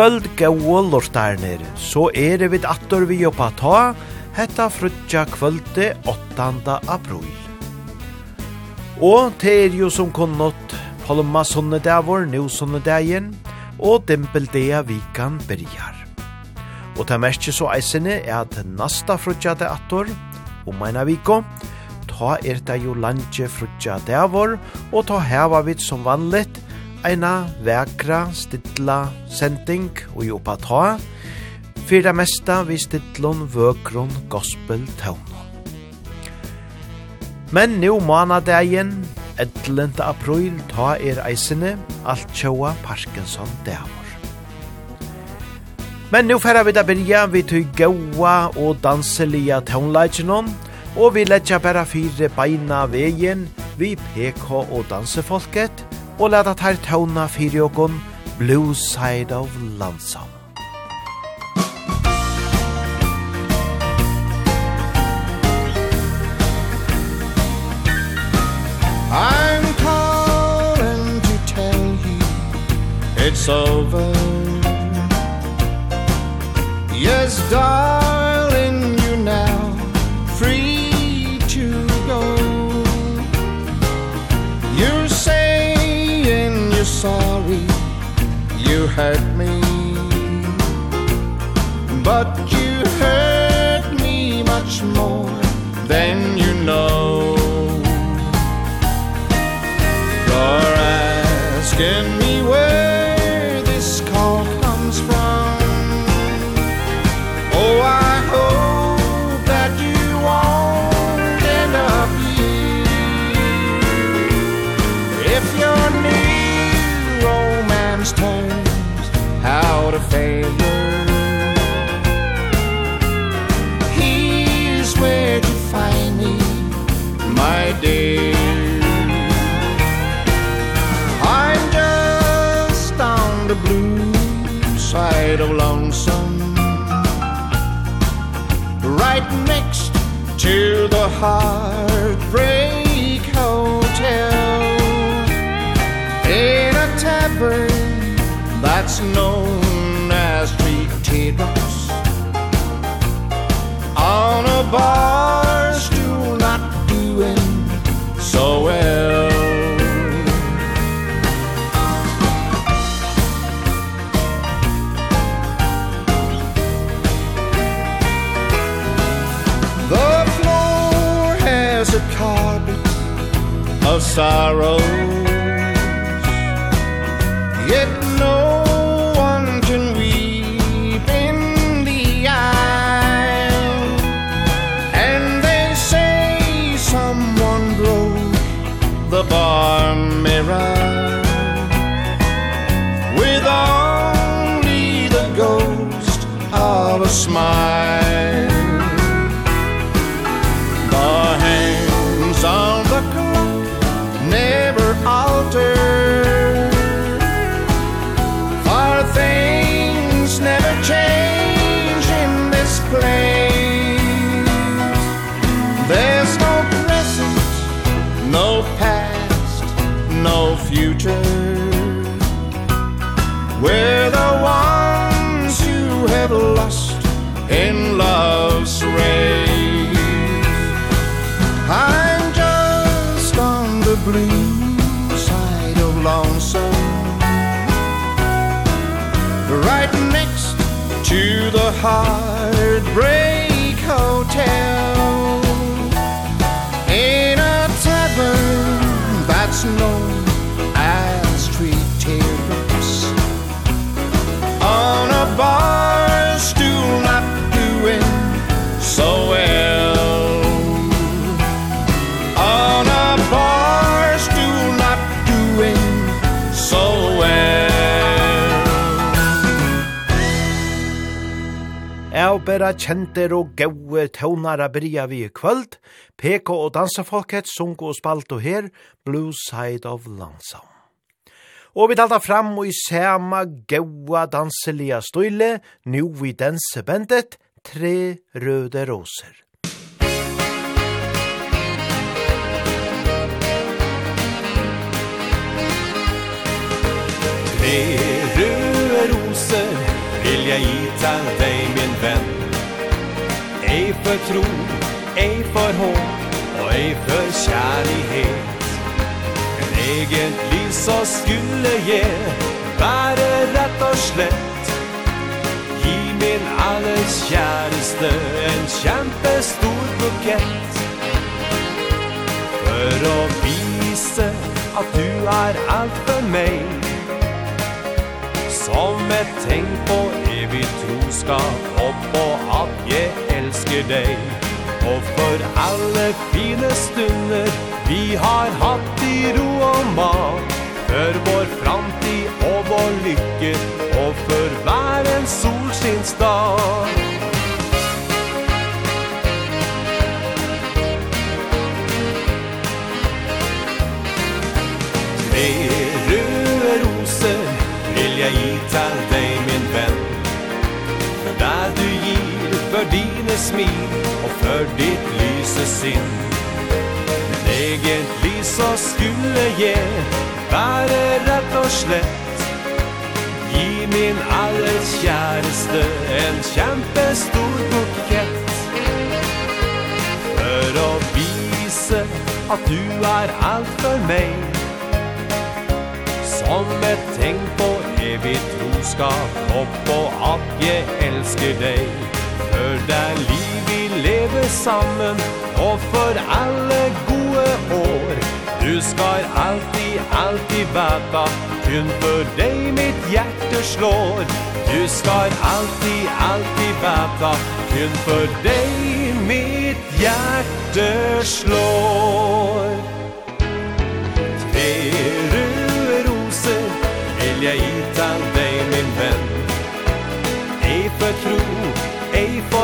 kvöld gau lortarnir, så er vi attor vi oppa ta, hetta frutja kvöldi 8. april. Og det er jo som kunnått Palma sunnedavur, nu sunnedagin, og dimpeldea vikan byrjar. Og ta merkje så eisene er at nasta frutja det attor, om eina viko, ta er det jo landje frutja davor, og ta heva vid som vanligt, eina vekra, stilla, sending og jo på ta, for det mesta vi stillon vøkron gospel tøvnå. Men nu manadagen, 11. april, ta er eisene, alt tjoa Parkinson dævor. Men nu færa vi da byrja, vi tøy gaua og danselia tøvnleitjenon, og vi letja bæra fire beina vegin, vi PK og dansefolket, og leta tær tåna fyrir okon Blue Side of Lonesome. I'm calling to tell you it's over Yes, darling hurt me. But heartbreak hotel In a tavern that's known as Three Teardrops. On a bar sorrow. heart opera kjenter og gaue tøvnare byrja vi i kvöld, PK og dansefolket sunko og spalt og her, Blue Side of Lansam. Og vi talta fram og i sama gaua danselia støyle, nu vi dansebendet, Tre røde roser. Tre røde roser vill jag hita dig min vän. Ej för tro, ej för håp och ej för kärlighet. Men eget liv så skulle ge bare rett og slett Gi min alles kjæreste en kjempestor bukett. For å vise at du er alt for meg Som et tenk på evig troskap opp og at jeg elsker deg. Og for alle fine stunder vi har hatt i ro og mat For vår framtid og vår lykke og for hver en solskinnsdag Tre roser vil jeg gi til deg Där du gir för dine smil och för ditt lyse sinn. Men egentlig så skulle jeg være rett og slett Gi min aller kjæreste en kjempestor bukett. For å vise at du er alt for meg Om et tenk på evig troskap Opp og at jeg elsker deg. For det er liv vi lever sammen Og for alle gode år. Du skal alltid, alltid veta Kun for deg mitt hjerte slår. Du skal alltid, alltid veta Kun for deg mitt hjerte slår.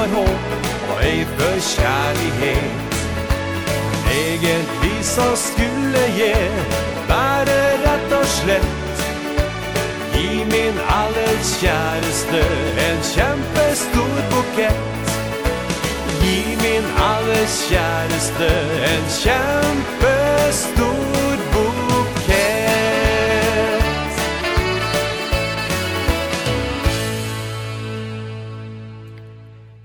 for håp og ei for kjærlighet. Egentlig så skulle jeg være rett og slett. Gi min aller kjæreste en kjempestor bukett. Gi min aller kjæreste en kjempestor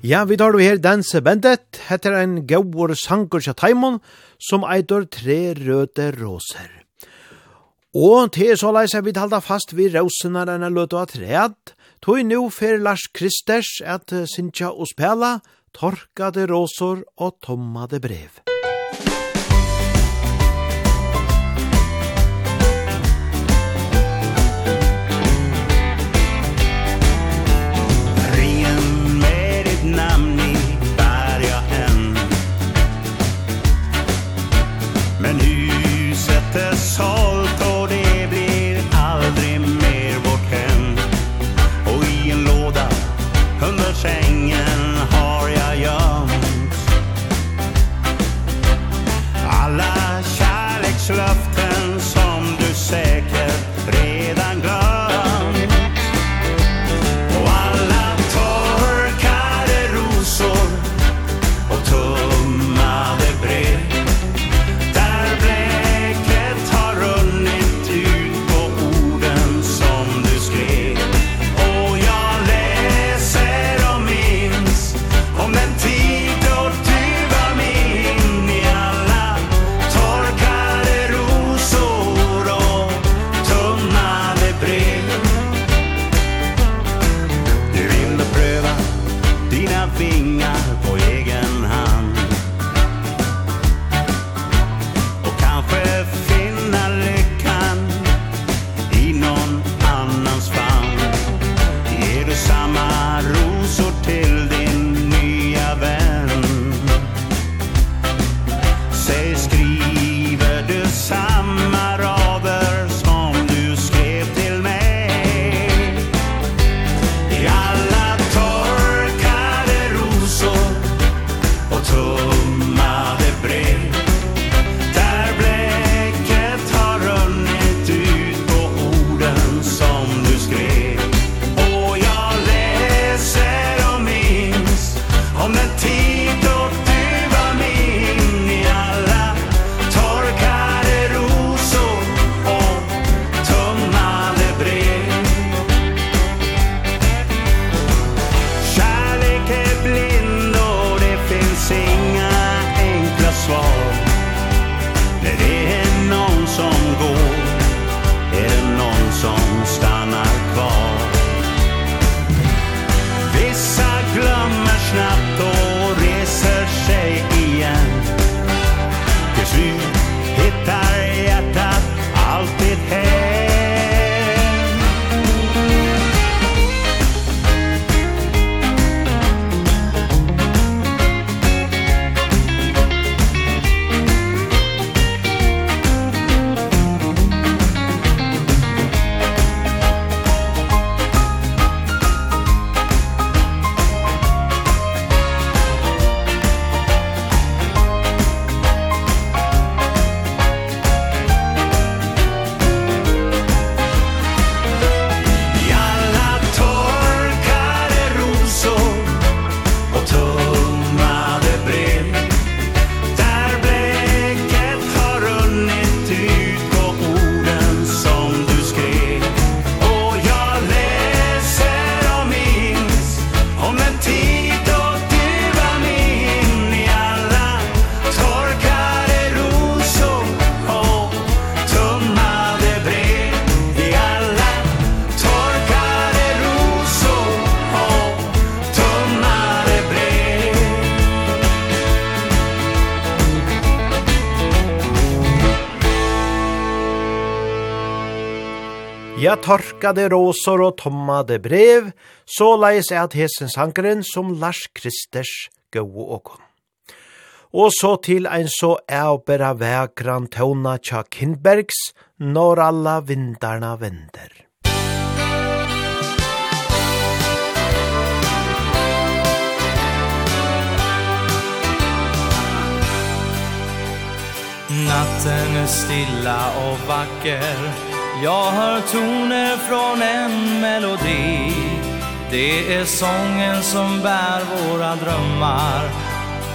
Ja, vi tar du her Danse Bendet, heter en gauur sangur til Taimon, som eitur tre røde roser. Og til så leis er vi talda fast vi rosenar enn er løte av treet, tog nu fer Lars Kristers at Sintja og Spela, torkade rosor og tommade brev. Musikk stikkade rosor og tommade brev, så leis at hesen sankeren som Lars Kristers gau og Og så til ein så ævbera vekran tåna tja Kindbergs, når alla vindarna vender. Natten är stilla och vacker Jag hör toner från en melodi. Det är sången som bär våra drömmar.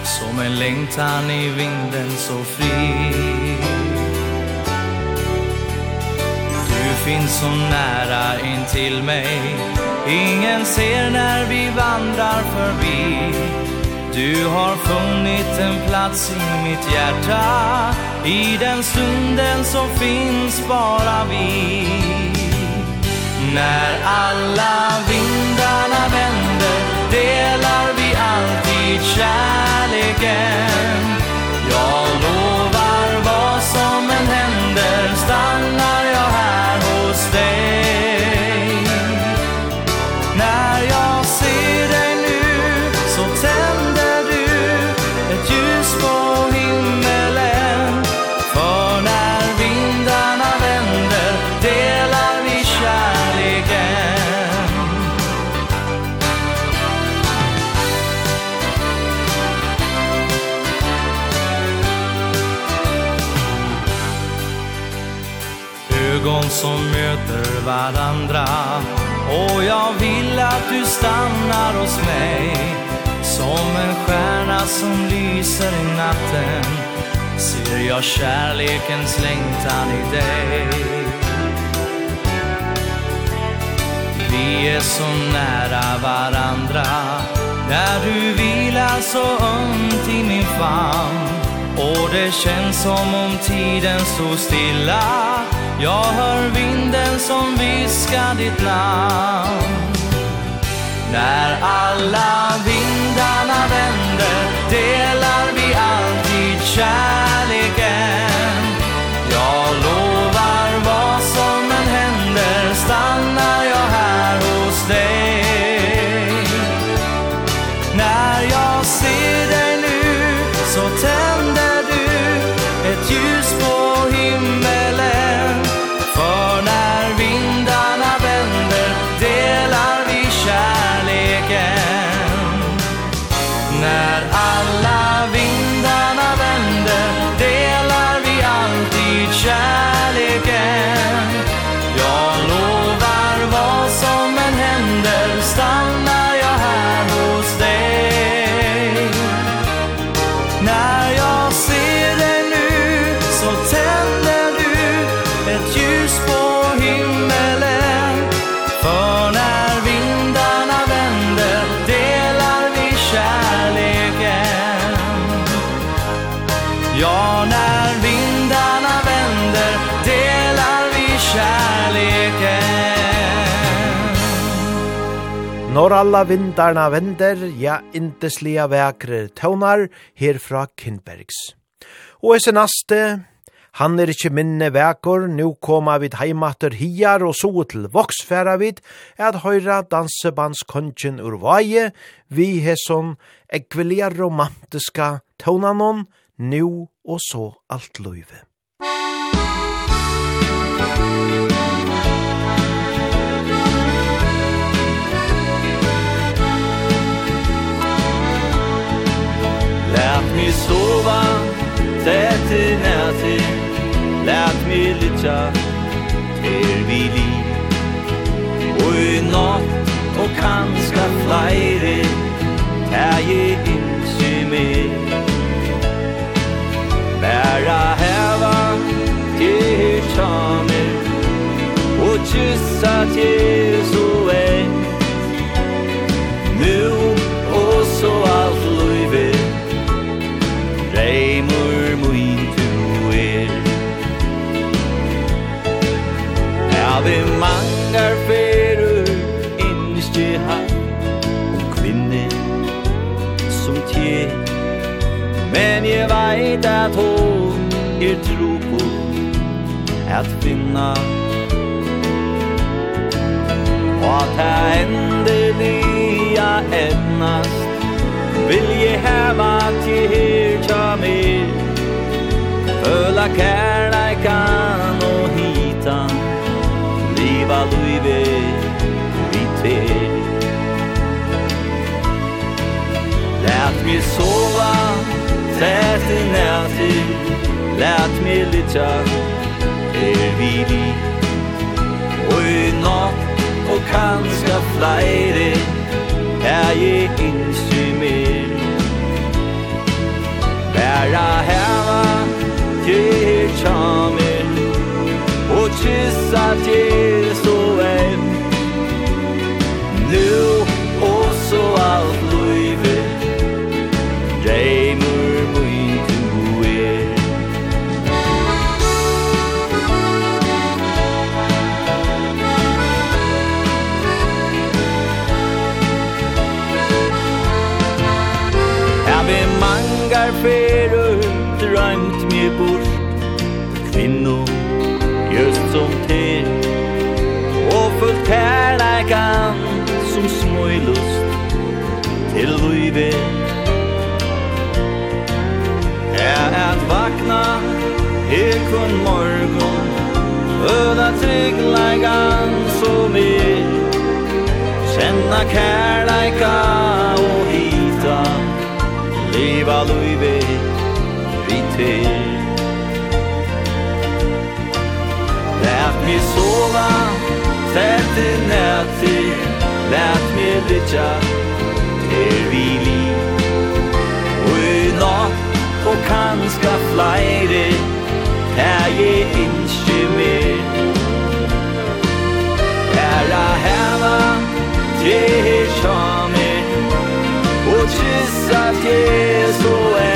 Som en längtan i vinden så fri. Du finns så nära in till mig. Ingen ser när vi vandrar förbi. Du har funnit en plats i mitt hjärta I den stunden som finns bara vi. När alla vindarna vänder Delar vi alltid kärleken. varandra. Och jag vill att du stannar hos mig. Som en stjärna som lyser i natten. Ser jag kärlekens längtan i dig. Vi är så nära varandra. När du vilar så ömt i min famn. Och det känns som om tiden stod stilla. Jag hör vinden som viskar ditt namn. När alla vindarna vänder Delar vi alltid kärlek Når alla vindarna vender, ja, indeslia vekre tøvnar herfra Kindbergs. Og esse naste, han er ikkje minne vekor, nu koma vid heimater hiar og so til voksfæra vid, at høyra dansebandskontjen ur vaje, vi hesson ekvelia romantiska tøvnanon, nu og så alt løyve. Lät mig sova Tätt i nätet Lät mig lytja Till vi liv. Och i natt Och kanske at finna. Og at det endelige etnast Vil jeg heva til her tja mer Føla kærleikan og hitan Liva luive vi ter Lät mig sova Tät i nätig Lät mig litja er vi li Og i natt og kanska flere Er jeg innsymmer Bæra heva til tjamer Og kyssa til så en kun morgon. Öda tryggleikan som er Känna kärleika og hita Liva luive vi ter Lät mig sova Tätt i nätti Lät mig lytja Er vi liv. Og i natt og kanska flere Her jeg ikke mer Herre heva til sommer Og kyssa til så er.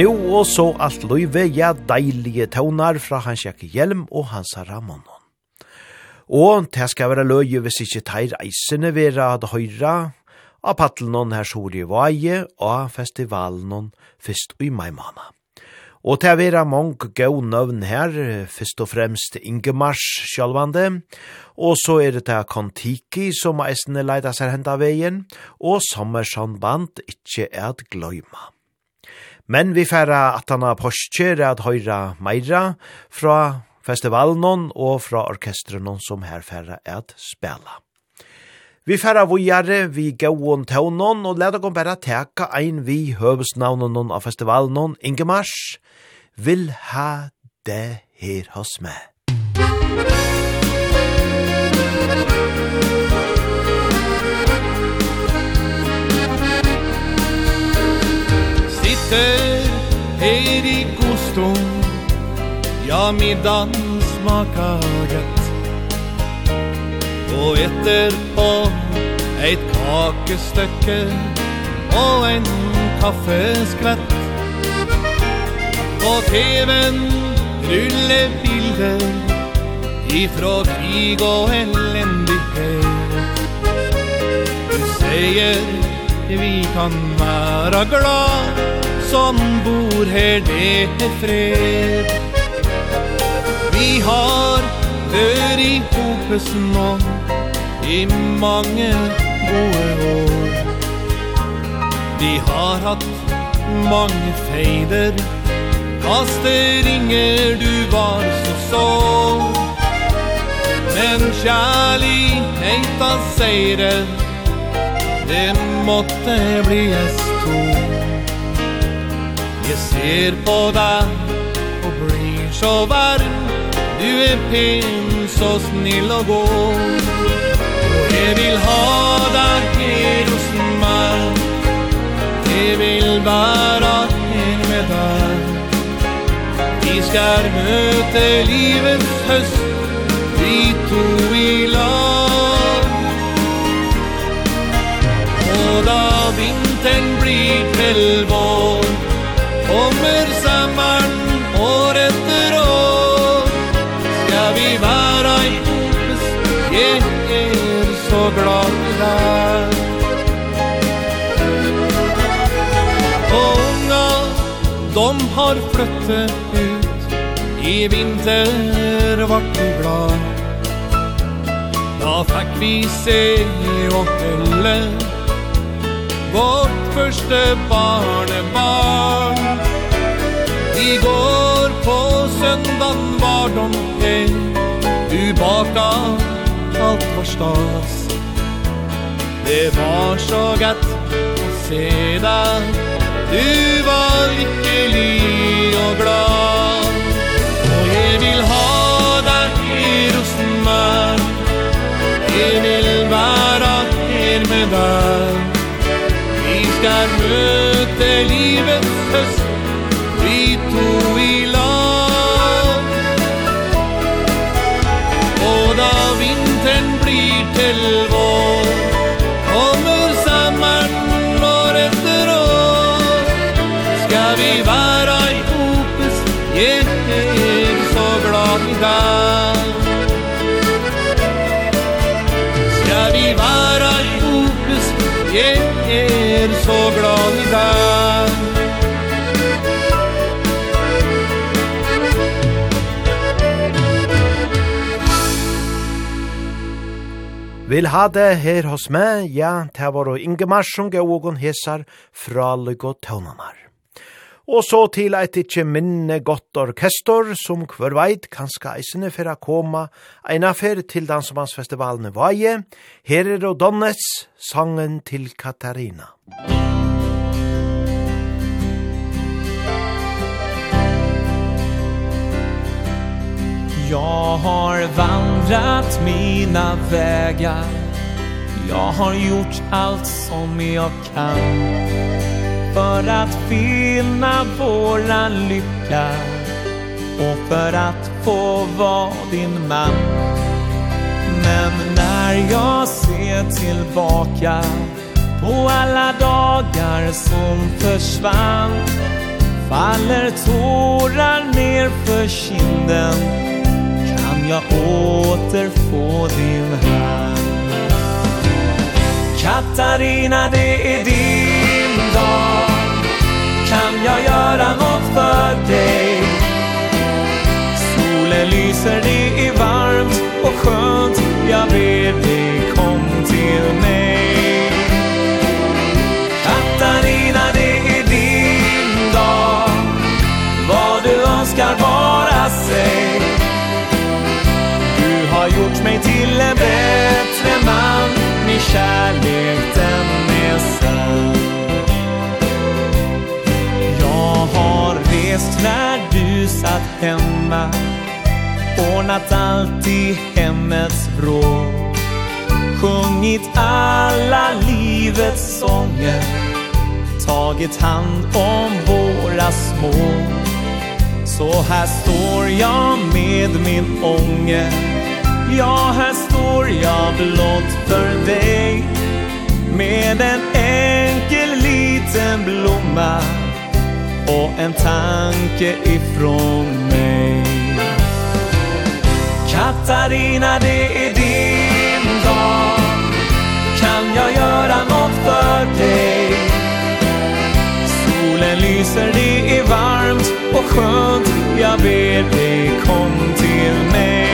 Nu og så alt løyve, ja deilige tøvnar fra hans Jakke Hjelm og hans Ramon. Og det skal være løye hvis ikke teir eisene vera at høyra, av paddelen her soli vaje, og festivalen fyrst i mai måned. Og til å være mange gode nøvn her, først og fremst Ingemars sjølvande, og så er det til Kontiki som eisene leida seg henda veien, og sommersamband ikkje er at gløyma. Men vi færa at han har påskjer at høyra meira fra festivalen og fra orkestren som her færa at spela. Vi færa vujare vi gauon taunon og leda kom bara teka ein vi høvesnavnon av festivalen Ingemars vil ha det her hos meg. ser är i gusto Ja, middagen smakar gött Og etterpå Eit kakestøkke Og en kaffeskvett. På TV-en ruller bilder Ifrå krig og elendighet. Du seier vi kan være glad som bor her det er fred. Vi har vør i hopes nå I mange gode år. Vi har hatt mange feider Kaster ringer du var så sår Men kjærligheta seire Det måtte bli en stor Jeg ser på deg og blir så varm. Du er pen, så snill og god. Og jeg vil ha deg her hos meg. Jeg vil være her med deg. Vi skal møte livets høst Vi to i lag. Og da vår flytte ut I vinter vart vi glad Da fikk vi se og helle Vårt første barnebarn. I går på søndagen var de her Du baka alt var stas. Det var så gett å se deg Du var lykkelig og glad Og jeg vil ha deg i Rosenberg Jeg vil være her med deg. Vi skal møte Vil ha det her hos meg, ja, det var og Ingemar som gav og hesar fra Lygo Tøvnamar. Og så til eit ikkje minne godt orkestor, som hver veit kanska eisene for å koma ein affær til Dansemannsfestivalen i Vaje. Her er Odonnes, sangen til Katarina. Musikk Jag har vann vandrat mina vägar. Jag har gjort allt som jag kan För att finna våran lycka Och för att få vara din man. Men när jag ser tillbaka På alla dagar som försvann Faller tårar ner för kinden jag återfå din hand. Katarina, det är din dag. Kan jag göra något för dig? Solen lyser, det är varmt och skönt. Jag ber dig, kom till mig. Katarina, det är din dag. Vad du önskar var bättre man Min kärlek den är sann Jag har rest när du satt hemma Ordnat allt i hemmets vrå Sjungit alla livets sånger Tagit hand om våra små. Så här står jag med min ånger. Ja, här står jag blott för dig. Med en enkel liten blomma Och en tanke ifrån mig. Katarina, det är din dag. Kan jag göra något för dig? Solen lyser, det är varmt och skönt. Jag ber dig, kom till mig.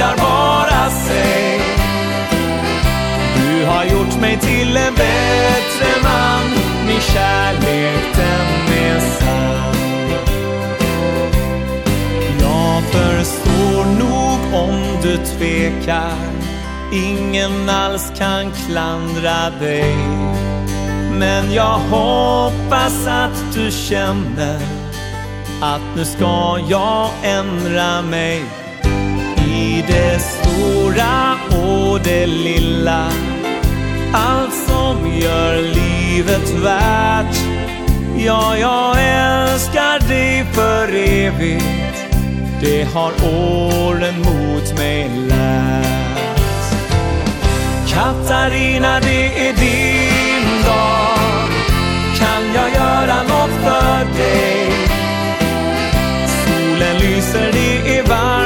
tackar bara sig. Du har gjort mig till en bättre man. Min kärlek den är sann. Jag förstår nog om du tvekar. Ingen alls kan klandra dig. Men jag hoppas att du känner Att nu ska jag ändra mig. I det stora och det lilla. Allt som gör livet värt. Ja, jag älskar dig för evigt. Det har åren mot mig lärt. Katarina, det är din dag. Kan jag göra något för dig? Solen lyser, det är varmt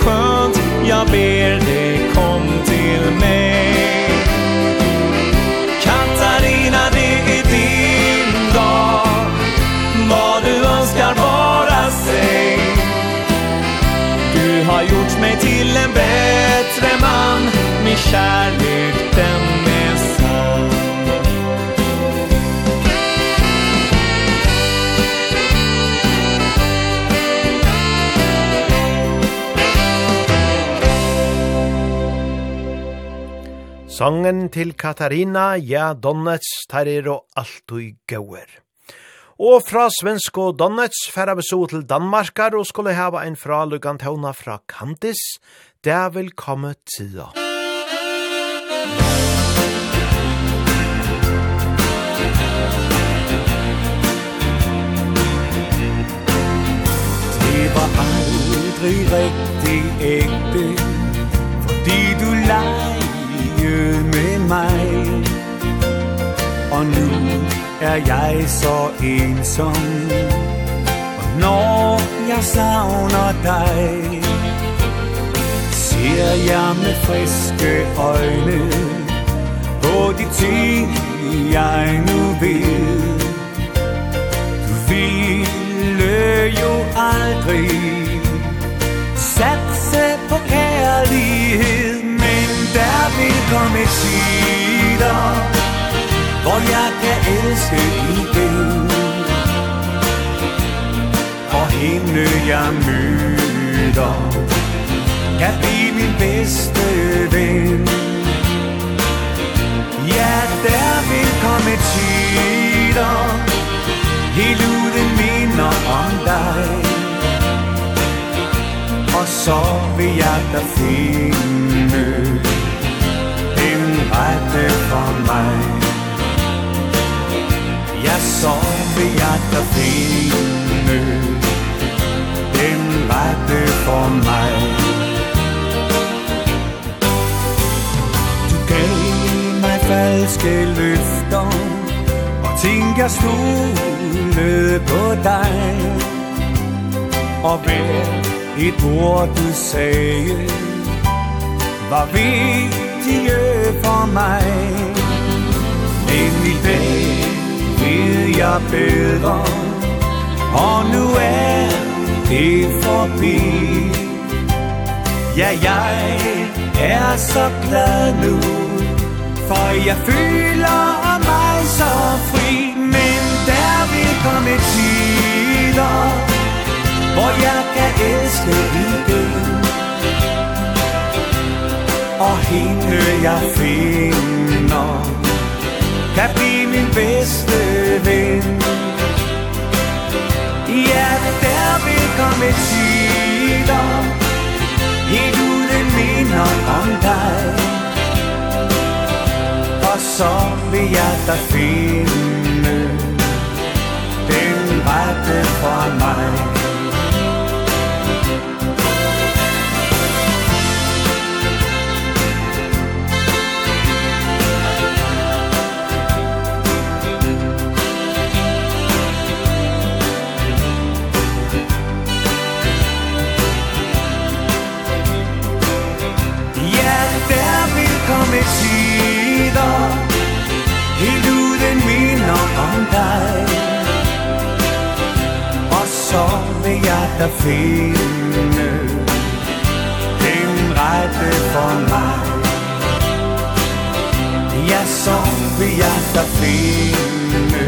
skönt Jag ber dig kom till mig. Katarina det är din dag. Vad du önskar bara säg Du har gjort mig till en bättre man. Min kärlek den är Sangen til Katarina, ja, Donnets, tar er og altui gauer. Og fra svensk og Donnets færa vi så til Danmarkar og skulle hava en fra Lugantona fra Kantis. Der vil komme tida. Det var aldri rigtig ægte, fordi du lege med mig. Og nu er jeg så ensom. Og når jeg savner dig Ser jeg med friske øjne På de ting jeg nu vil. Du ville jo aldrig Satse på kærlighed der vil komme tider Hvor jeg kan elske igen Og hende jeg møder Kan blive min bedste ven Ja, der vil komme tider Helt uden minder om dig Og så vil jeg da finde aldrig for mig. Jag så i hjärtat fin nu. Din värld från mig. Du gav mig falske løfter Og ting jeg stolade på dig. Og ved et ord du sagde Var vi vigtige for mig. Men i dag ved jeg bedre Og nu er det forbi Ja, jeg er så glad nu For jeg føler mig så fri. Men der vil komme tider Hvor jeg kan elske igen og hende jeg finder Kan blive min bedste ven. Ja, der vil komme tider. Helt uden minder om dig. Og så vil jeg da finde Den rette for mig. der finner den rette for mig. Ja, så vil jeg da finde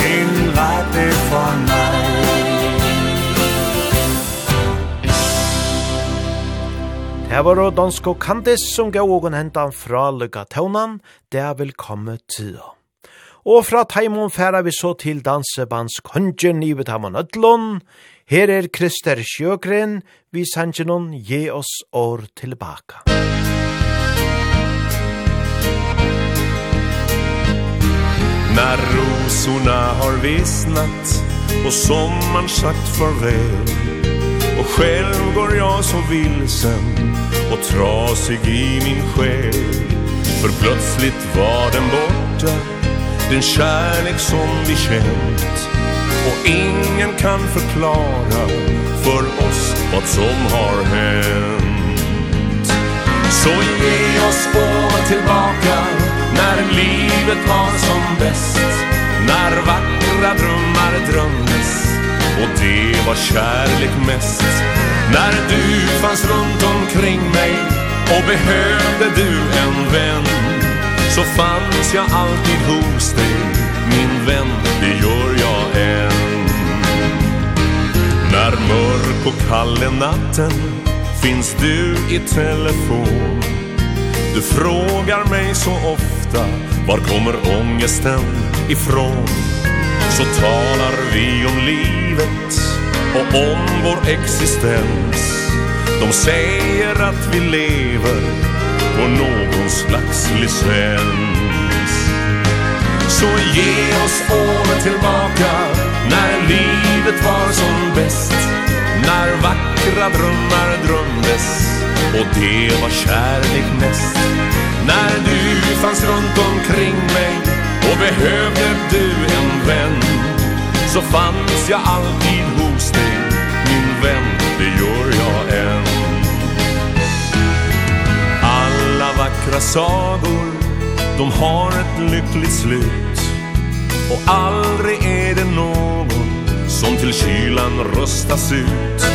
den rette for mig. Her var då dansk og kandis som gav ågen hentan fra Lykka Lugatonan, det er velkommet tida og fra Taimon færa vi så til dansebands kongen i Betamon Ødlund. Her er Krister Sjøgren, vi sanger noen «Gi oss år tilbaka». När rosorna har vissnat och sommaren sagt farväl Och själv går jag så vilsen och trasig i min själ För plötsligt var den borta Den kärlek som vi känt. Och ingen kan förklara För oss vad som har hänt. Så ge oss båda tillbaka När livet var som bäst. När vackra drömmar drömdes Och det var kärlek mest. När du fanns runt omkring mig Och behövde du en vän. Så fanns jag alltid hos dig Min vän, det gör jag än. När mörk och kall är natten Finns du i telefon. Du frågar mig så ofta Var kommer ångesten ifrån? Så talar vi om livet Och om vår existens. De säger att vi lever på någon slags licens. Så ge oss året tillbaka när livet var som bäst. När vackra drömmar drömdes och det var kärlek mest. När du fanns runt omkring mig och behövde du en vän Så fanns jag alltid hos dig, min vän, det gör vackra sagor. De har ett lyckligt slut. Och aldrig är det någon Som till kylan röstas ut.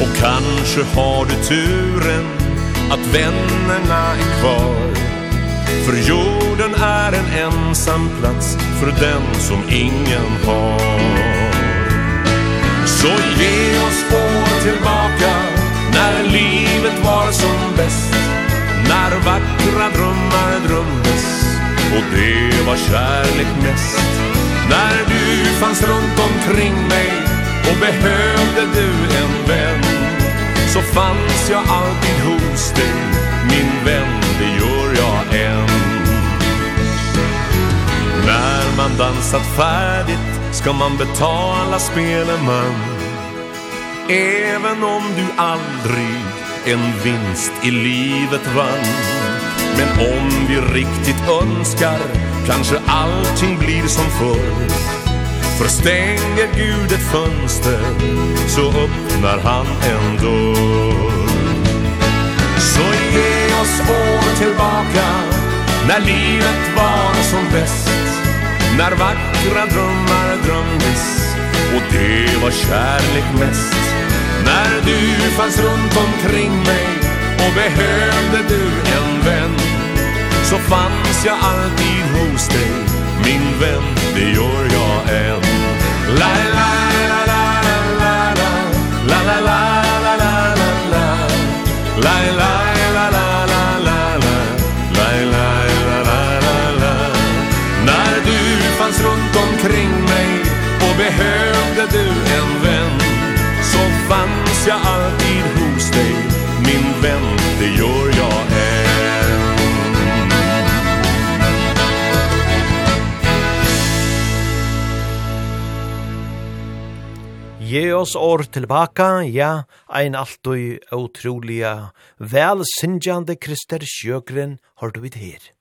Och kanske har du turen Att vännerna är kvar. För jorden är en ensam plats För den som ingen har. Så ge oss år tillbaka När livet var som bäst. När vackra drömmar drömdes Och det var kärlek mest. När du fanns runt omkring mig Och behövde du en vän Så fanns jag alltid hos dig Min vän, det gör jag än. När man dansat färdigt Ska man betala spelen Även om du aldrig en vinst i livet vann. Men om vi riktigt önskar Kanske allting blir som förr. För stänger Gud ett fönster Så öppnar han en dörr. Så ge oss år tillbaka När livet var som bäst. När vackra drömmar drömdes Och det var kärlek mest. När du fanns runt omkring mig Och behövde du en vän Så fanns jag alltid hos dig Min vän, det gör jag än La la la la la la La la la la la la La la la la la la la La la la la la la När du fanns runt omkring mig Och behövde du fanns jag alltid hos dig Min vän, det gör jag än Ge oss år tilbaka, ja, ein alltid otroliga, välsynjande Krister Sjögren har du vid her.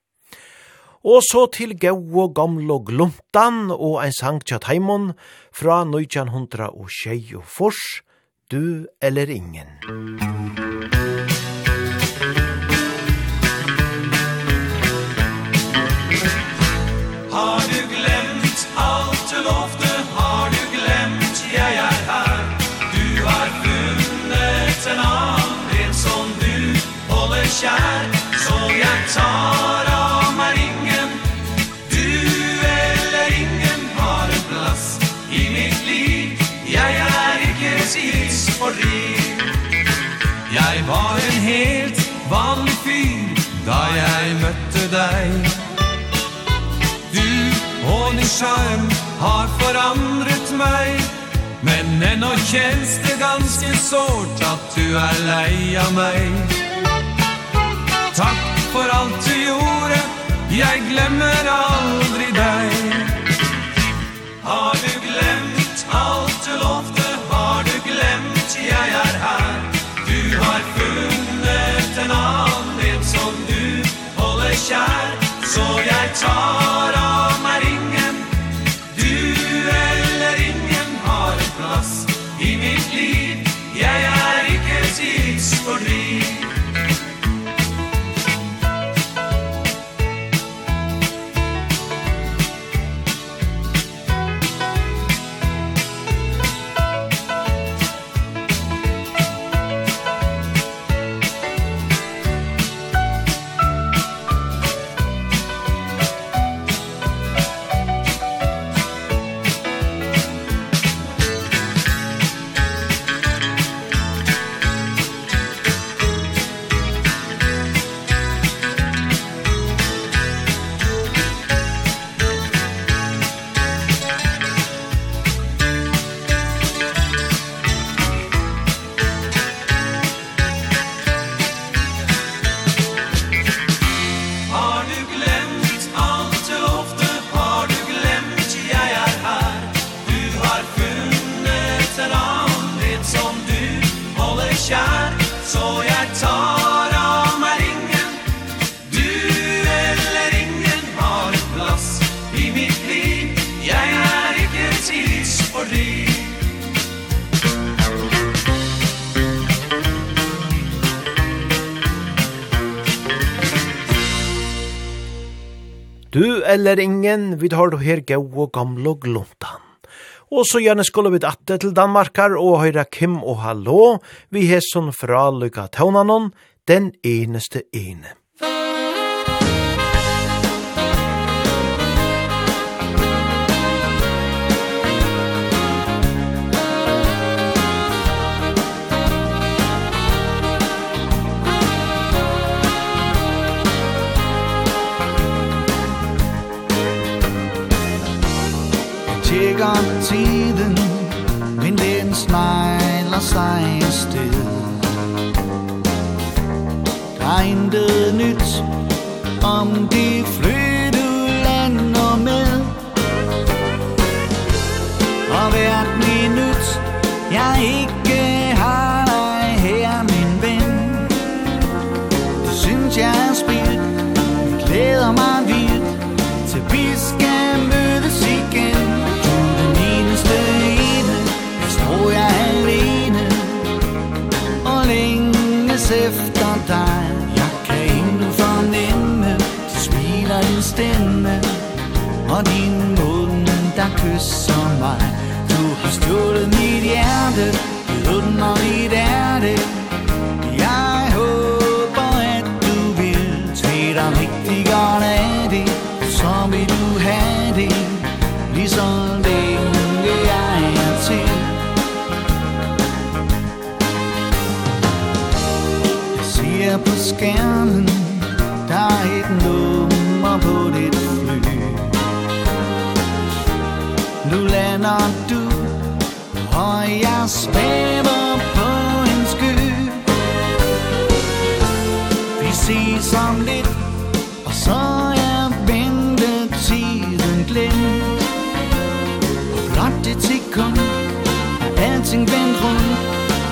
Og så til gau og gamle og glumtan og ein sang tja taimon fra 1900 og tjei og fors, Du eller ingen. skärm har förandrat mig Men ändå känns det ganska sårt att du är leja mig Tack för allt du gjorde, jag glömmer aldrig dig Har du glömt allt? Du eller ingen, vi tar du her gau og gamle og gluntan. Og så gjerne skulle vi atte til Danmarkar og høyra Kim og Hallå, vi hesson fra Lykka Taunanon, den eneste ene. som de flyr sista kyss som var Du har stjålet mitt hjärte Du ruttnar ditt ärde Jag hoppas att du vill rigtig godt af det Så vil du ha det Liksom det unge jag är till Jag ser på skærmen Der er et nummer på cannot do Har jag spävar på en skur Precis som ditt Och så jag vände tiden glimt Och blott ett sekund Allting vänd runt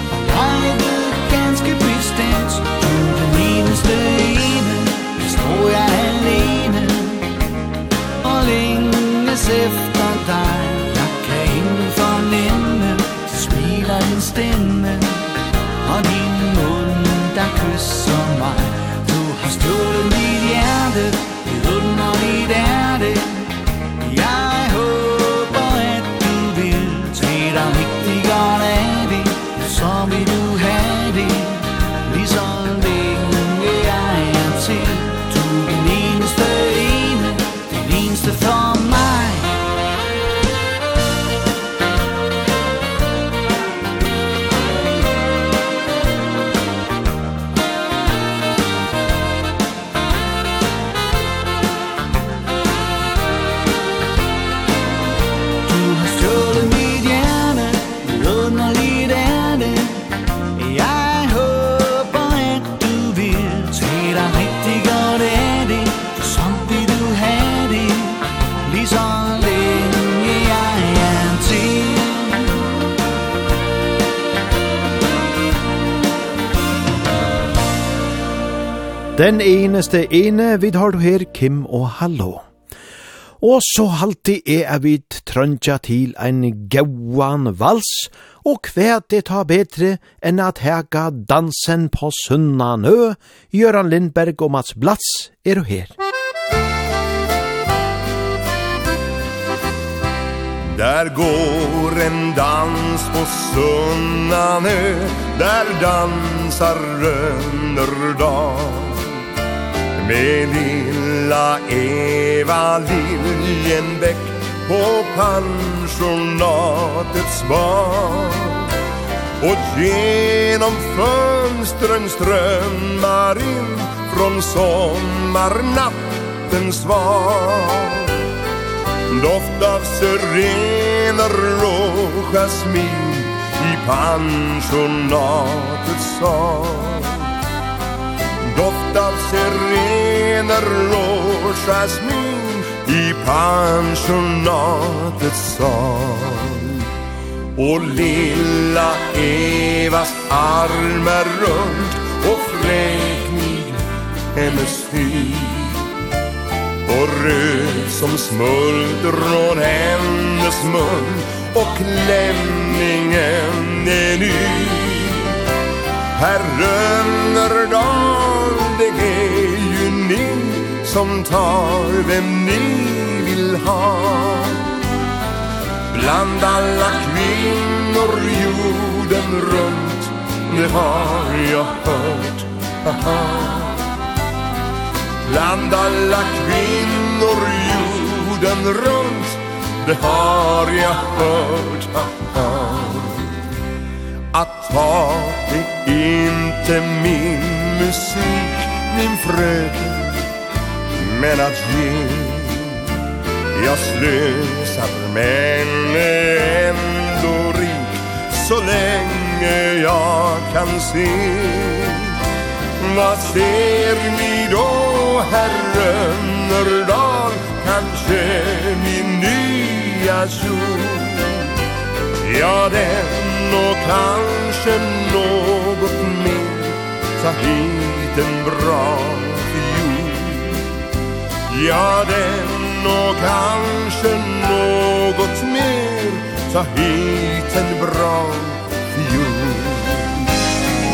Och jag blev ganska bestämt Du den eneste ene. Nu står jag alene Og længes efter. Stod i mitt hjärta Den eneste ene vi har her, Kim og Hallo. Og så halte er jeg vid trøntja til ein gauan vals, og hva det ta betre enn at hega dansen på sunnan nø, Gjøran Lindberg og Mats Blats er her. Där går en dans på Sunnanö Där dansar Rönnerdal Med lilla Eva Liljenbäck På pensionatets bar Och genom fönstren strömmar in Från sommarnattens svar. Doft av syrener och jasmin I pensionatets sal. Doft av sirener og jasmin I pensionatets sal. Och lilla Evas armar runt Och fräknig hennes hy. Och röd som smulter från hennes mun Och klänningen är ny. Här rönner dagen det är ju ni som tar vem ni vill ha. Bland alla kvinnor jorden runt Det har jag hört, aha. Bland alla kvinnor jorden runt Det har jag hört, aha. Att ta det inte min musik одним fröken Men att ge Jag slösar men ändå rik Så länge jag kan se. Vad ser ni då herre Nördal Kanske min nya kjol? Ja den och kanske något mer. Så hit den bra för Ja, den och kanske något mer Ta hit en bra fjord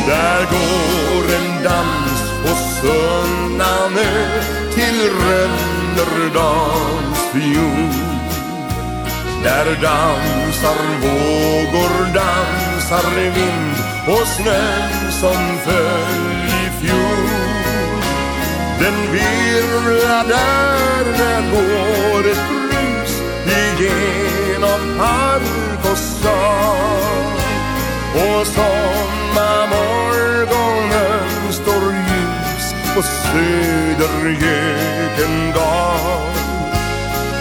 Där går en dans på Sunnanö Till Rönnerdals fjord Där dansar vågor, dansar vind Och snön som följer Den virvlar där när går ett brus Igenom park och stad Och sommarmorgonen står ljus På Södergökendal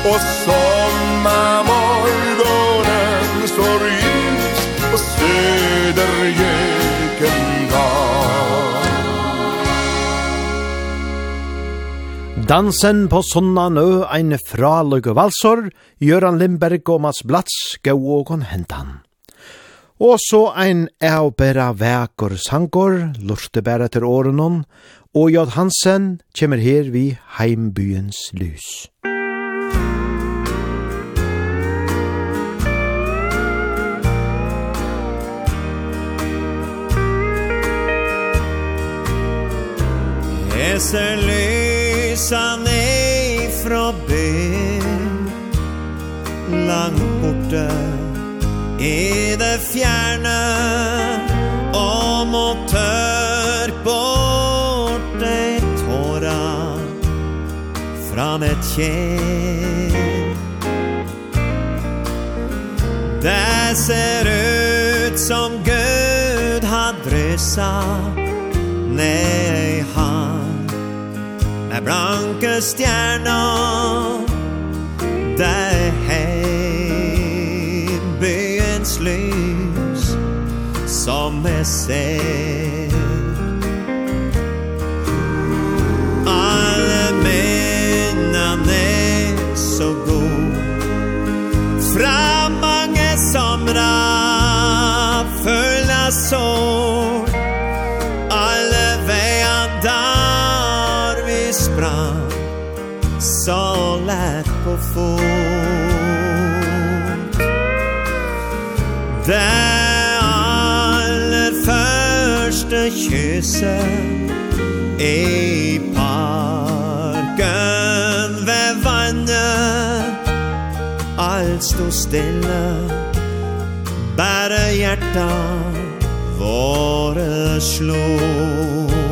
Och sommarmorgonen står ljus På Södergökendal Dansen på sunnan ø, ein fraløg og valsor, Gjøran Lindberg og Mats Blats, gau og kon hentan. Og så ein eubera vekor sangor, lurte bæra til årenon, og Jod Hansen kjemmer her vi heimbyens lys. Eser lys resan nei fra ben Langt borta i det fjerne Om och tør bort ei tåra Fram mitt tjän Det ser ut som Gud har drösa Nei er blanke stjerna Der heim byens lys Som er seg kysse i parken ved vannet. Alt stod stille Bare hjertet våre slår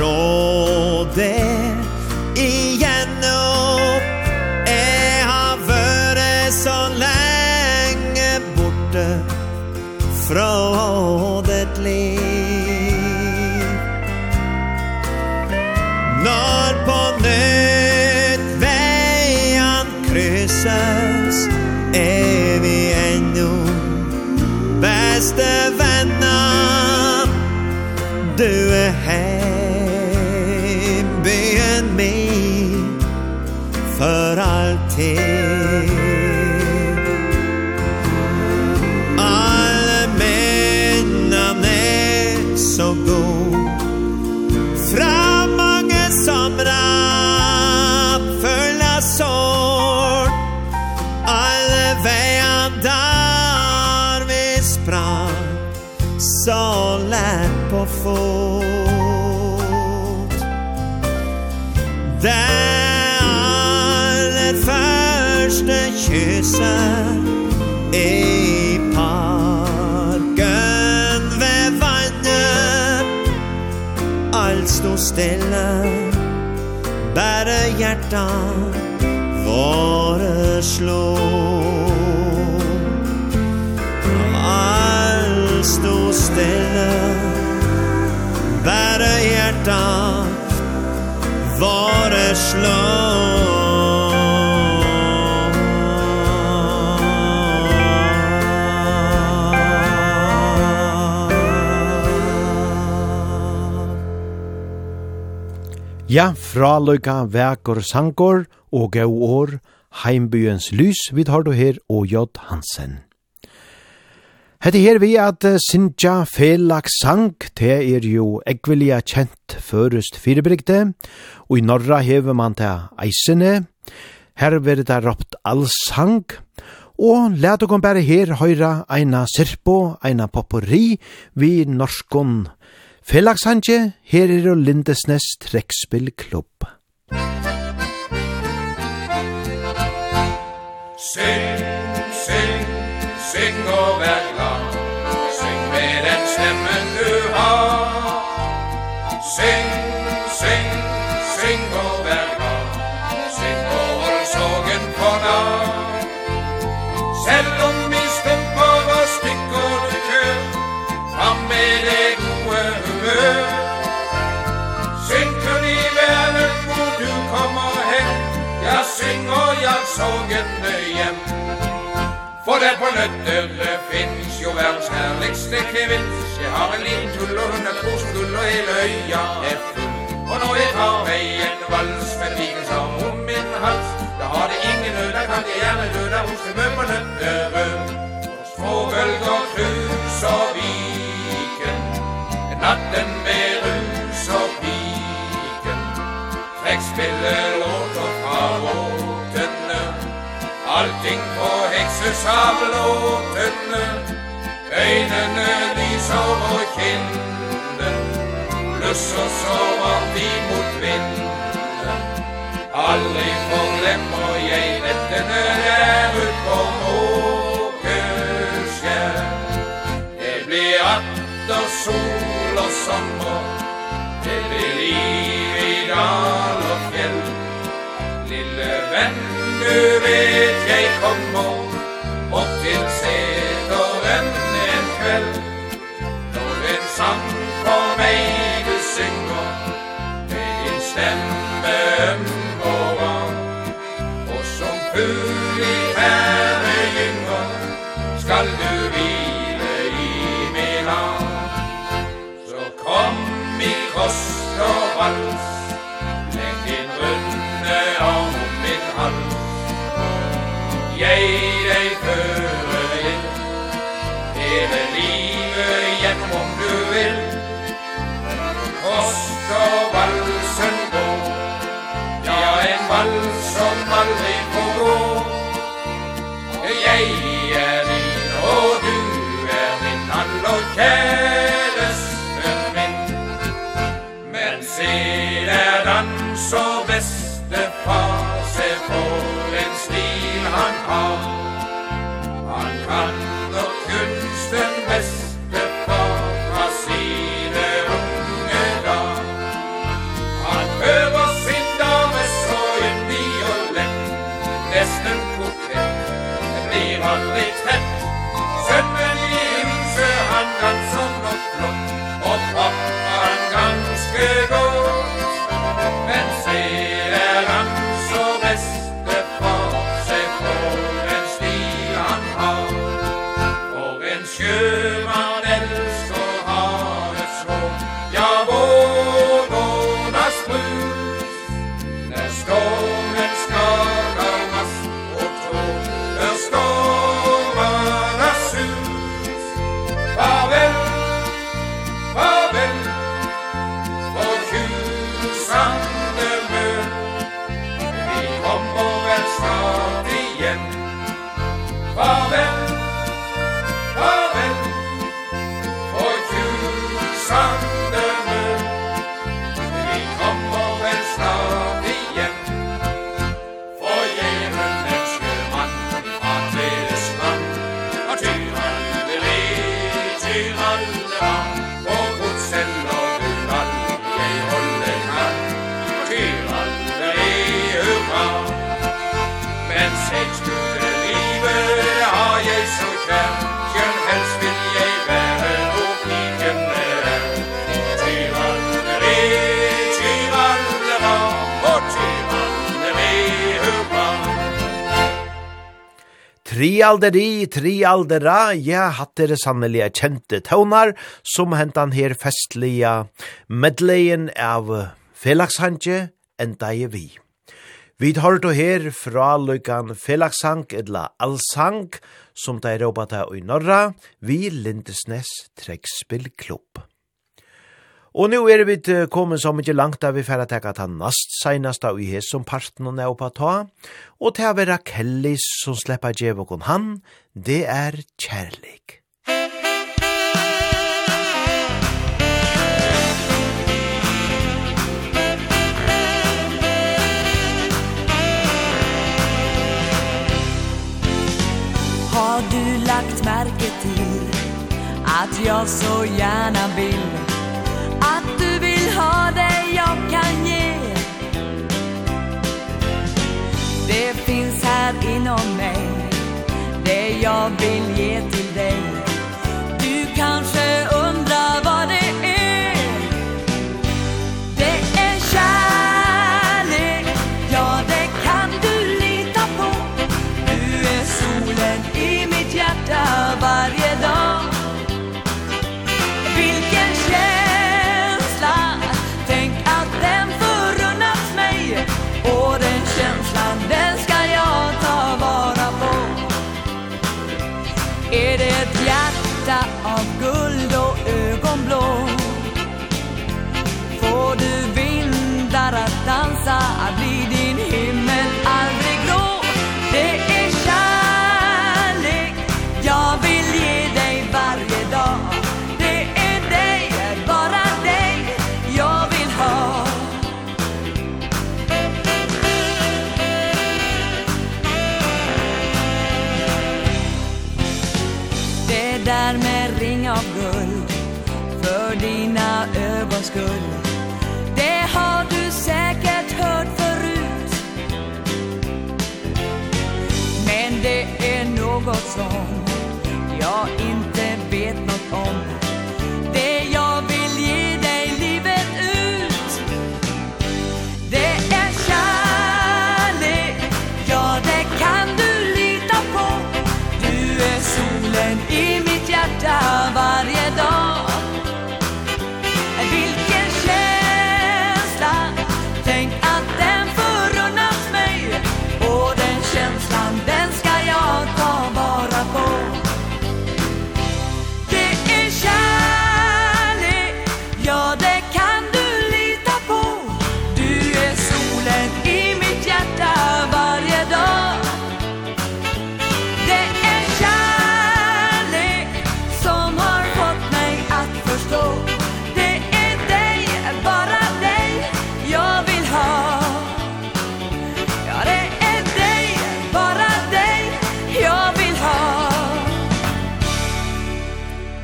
sjå hjärtan slå Allt stå stille Bara hjärtan föreslå fraløyka vekor sangor og gau år, heimbyens lys vid har du her og J. Hansen. Hette her vi at Sintja Felak sang, det er jo ekvelia kjent først firebrygde, og i norra hever man til eisene, her vil det råpt all sang, og let dere bare her høyra eina sirpo, eina popperi, vi norskon, norskon, Felagshandje, her er og Lindesnes trekspillklubb. Syng, syng, syng og vær glad. Syng med den stemmen du har. Syng, syng, syng og vær glad. Syng og hold sorgen for dag. Selv om säng og jag såg ett nöje För där på Nötterö finnes jo verdens herligste kvinns Jeg har en liten tull og hun er hundra gull og hele øya er full. Og når jeg tar mig en vals med pigen som om min hals. Da har det ingen nød, da kan jeg gjerne dø der hos det mö på Nötterö Och små bølger krus och viken Natten med rus og och viken Träckspiller och Allting på hekses av låtene Øynene lyser og kinden Blusser så varmt imot vinden. Aldri forglemmer jeg nettene der ut på Åkeskjær Det blir atter sol og sommer. Det blir liv i dal og fjell. Lille venn, du vet vals Lenk din runde om min hals. Jeg deg fører inn Hele livet gjennom om du vil. Kost og valsen gå Ja, en vals som aldri så bestefar Se på en stil han har. Han kan Trialderi, trialdera, ja, hatt dere sannelig kjente tøvnar, som hentan her festlige medleien av felagshantje, enda i vi. Vi tar då her fra løykan felagshang, edla allsang, som det er råpa i norra, vi Lindesnes Trekspillklubb. Og nu er vi kommet så mykje langt da vi færre teka ta nast seinast av i hes som parten og neo på ta, og til å være Kellis som slipper djevokon han, det er kjærlig. Har du lagt märke till att jag så gärna vill Att du vill ha det jag kan ge. Det finns här inom mig. Det jag vill ge till dig.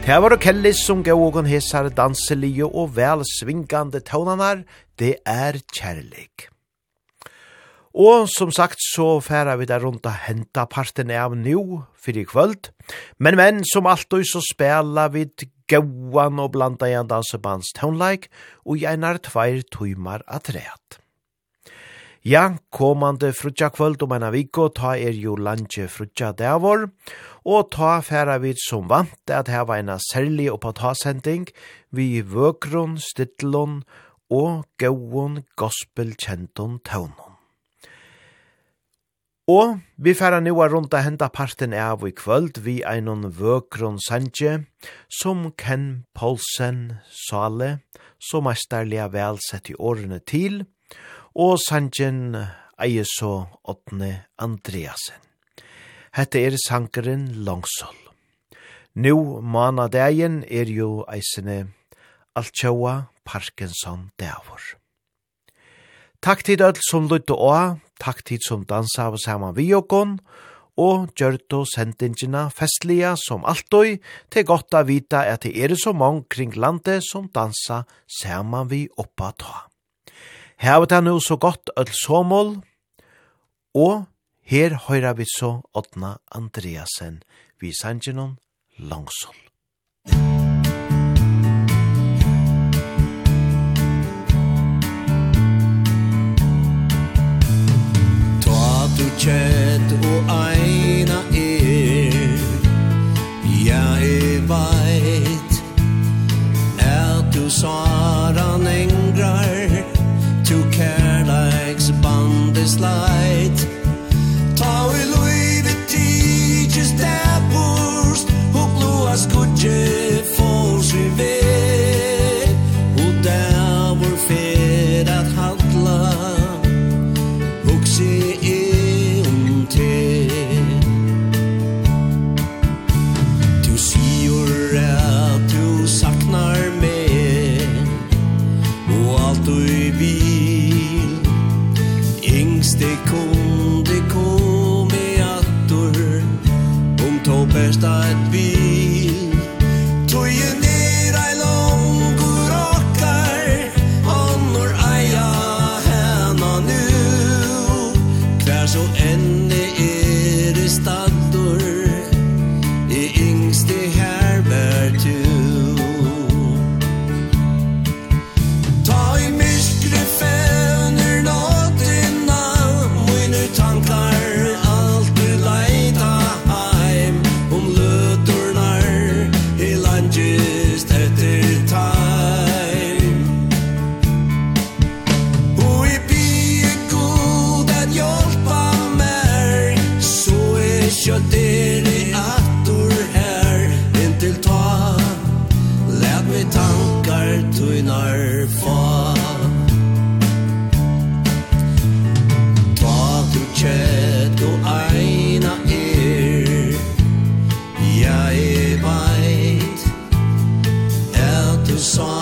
Her var det Kellis som gav ågon hesar danselige og vel svingande tånanar, det er kjærlig. Og som sagt så færa vi der rundt å henta parten av nu fyrir kvöld, men men som alltid så spela vi gauan og blanda i en dansebands tånleik og i einar tveir tuimar atreat. Ja, komande frutja kvöld om ena viko ta er jo landje frutja davor, og og ta færa vid som vant at heva eina særlig og påtasending vi vøkron, stittlon og gåon gospelkjenton tøvnon. Og vi færa nu er rundt henda parten av i kvöld vi einon vøkron sanje som Ken Paulsen Sale så mestarliga vel sett i årene til og sanjen eier så åttne Andreasen. Hette er sankeren Longsol. Nú manadagen er jo eisene Altjaua Parkinson Davor. Takk til öll som lytte og, takk til som dansa av saman vi okon, og gjørto sendingina festlia som alltoi, til godt å vita at det er så mange kring landet som dansa saman vi oppa ta. Hevet er nå så godt öll såmål, og Her høyra vi så Otna Andreasen, vi sangenon Langsol. Ta du kjett og eina er, ja er veit, er du saran engrar, tu kærleiks bandes leit, Нечистая пуст у клуа скучит song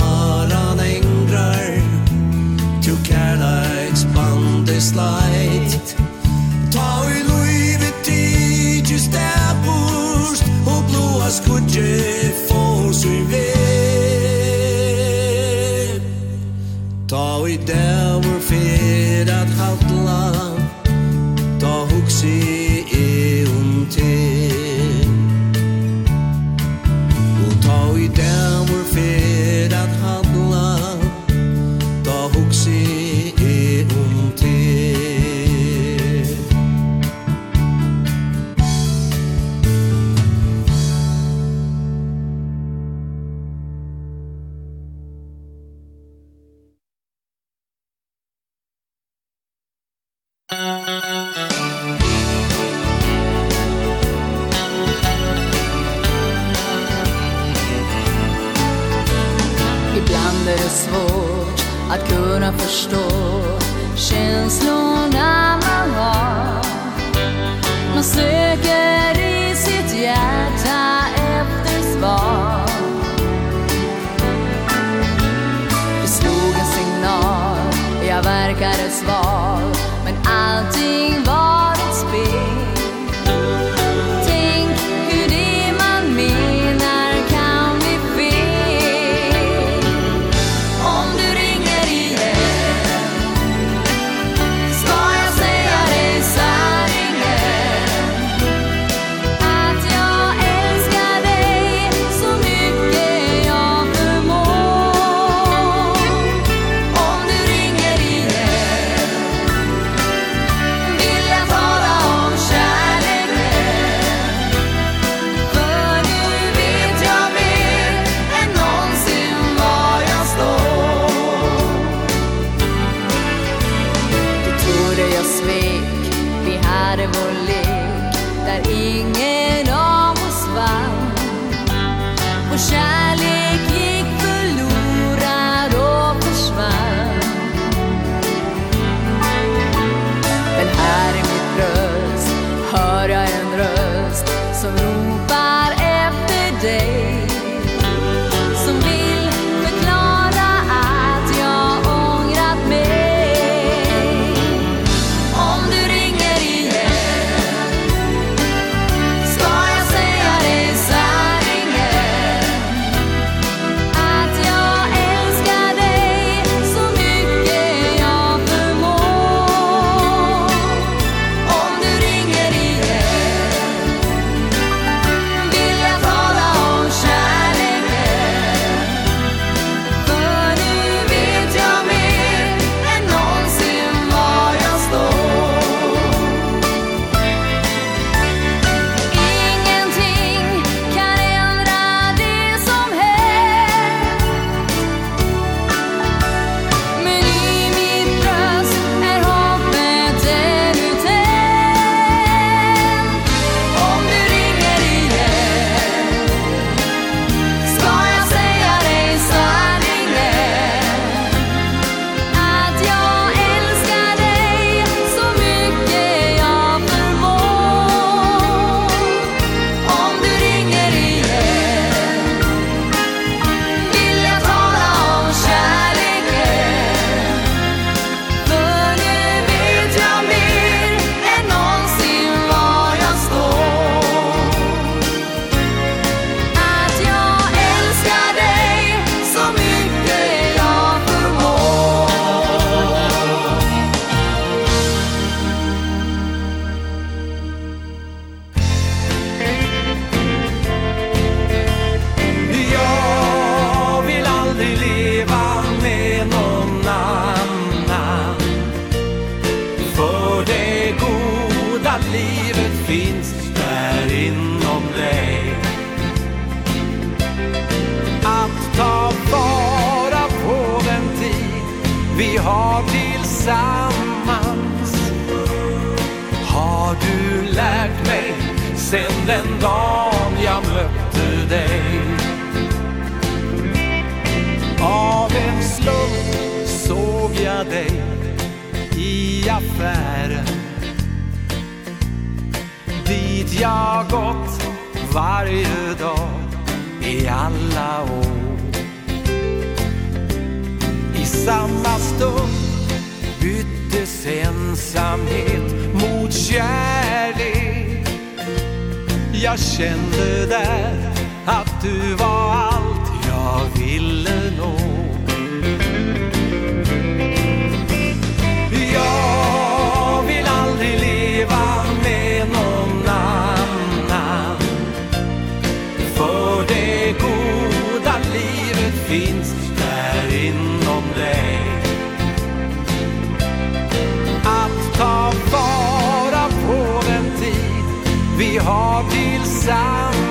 vi har tillsammans.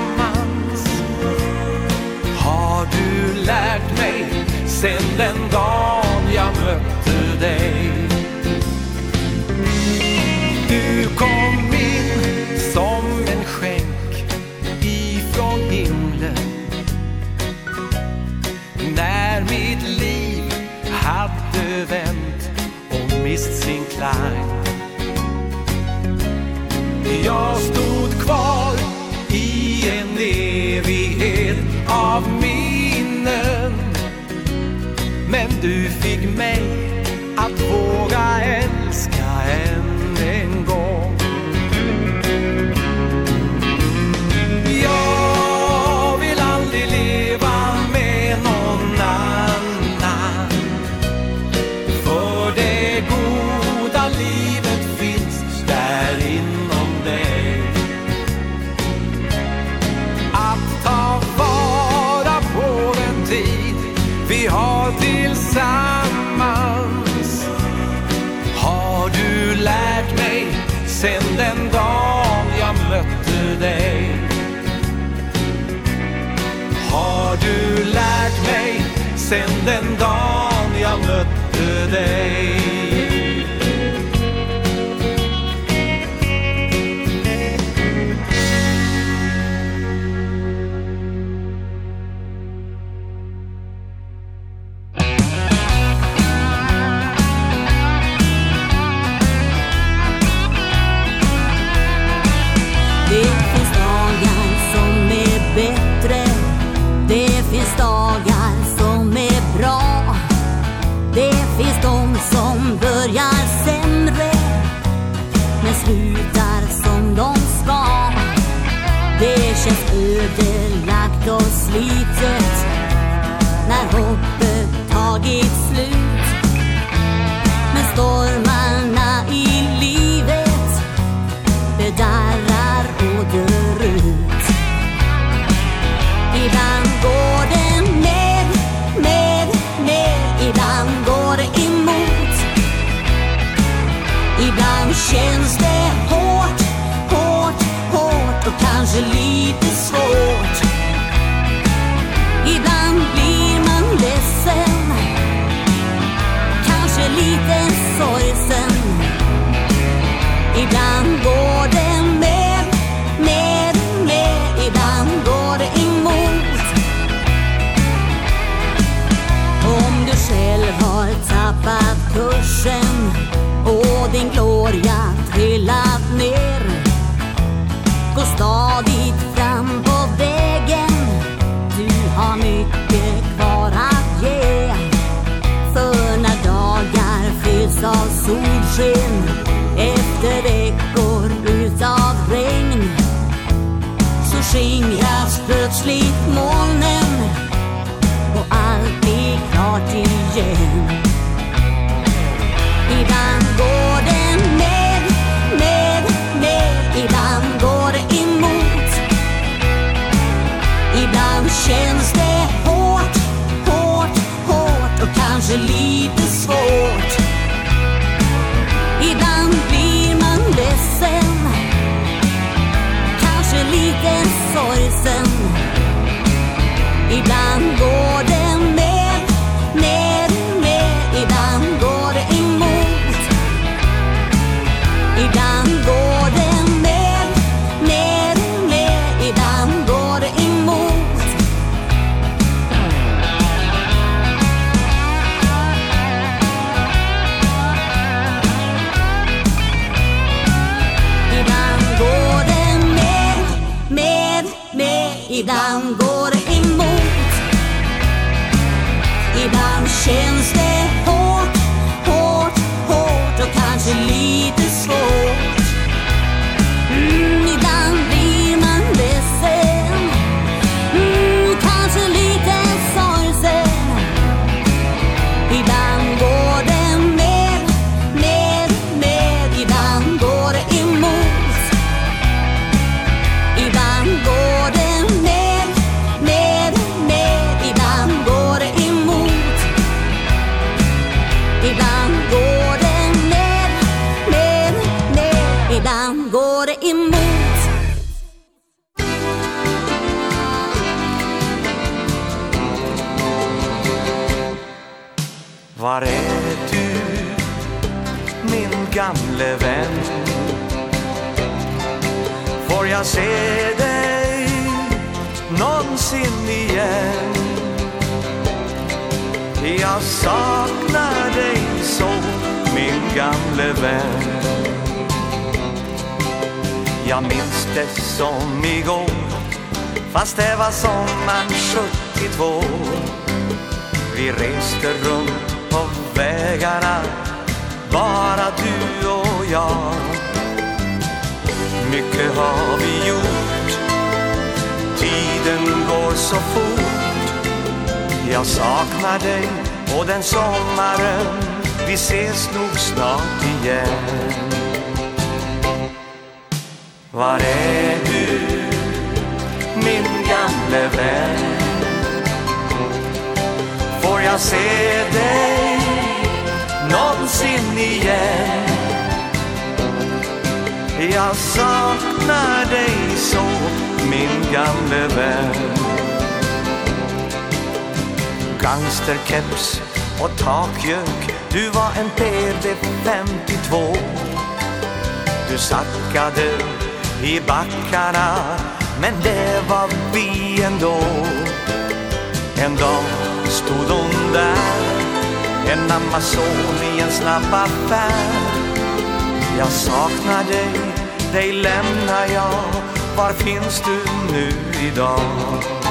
Har du lärt mig sen den dagen jag mötte dig? Du kom in som en skänk ifrån himlen. När mitt liv hade vänt och mist sin klang. Jag stod du fick mig mörkt och slitet När hoppet tagit slut. Men stormen din gloria trillat ner. Gå stadigt fram på vägen. Du har mycket kvar att ge. För när dagar fylls av solsken Efter veckor utav regn Så skingras plötsligt molnen Och allt blir klart igen. Ibland går gamle vän Jag minns det som igår Fast det var sommaren 72 Vi reste runt på vägarna Bara du och jag. Mycket har vi gjort. Tiden går så fort. Jag saknar dig och den sommaren. Vi ses nog snart igen Var är du, min gamle vän? Får jag se dig någonsin igen? Jag saknar dig så, min gamle vän Gangsterkeps och takjök Du var en PD52 Du sackade i backarna Men det var vi ändå. En dag stod hon där En Amazon i en snabb affär. Jag saknar dig, dig lämnar jag. Var finns du nu idag?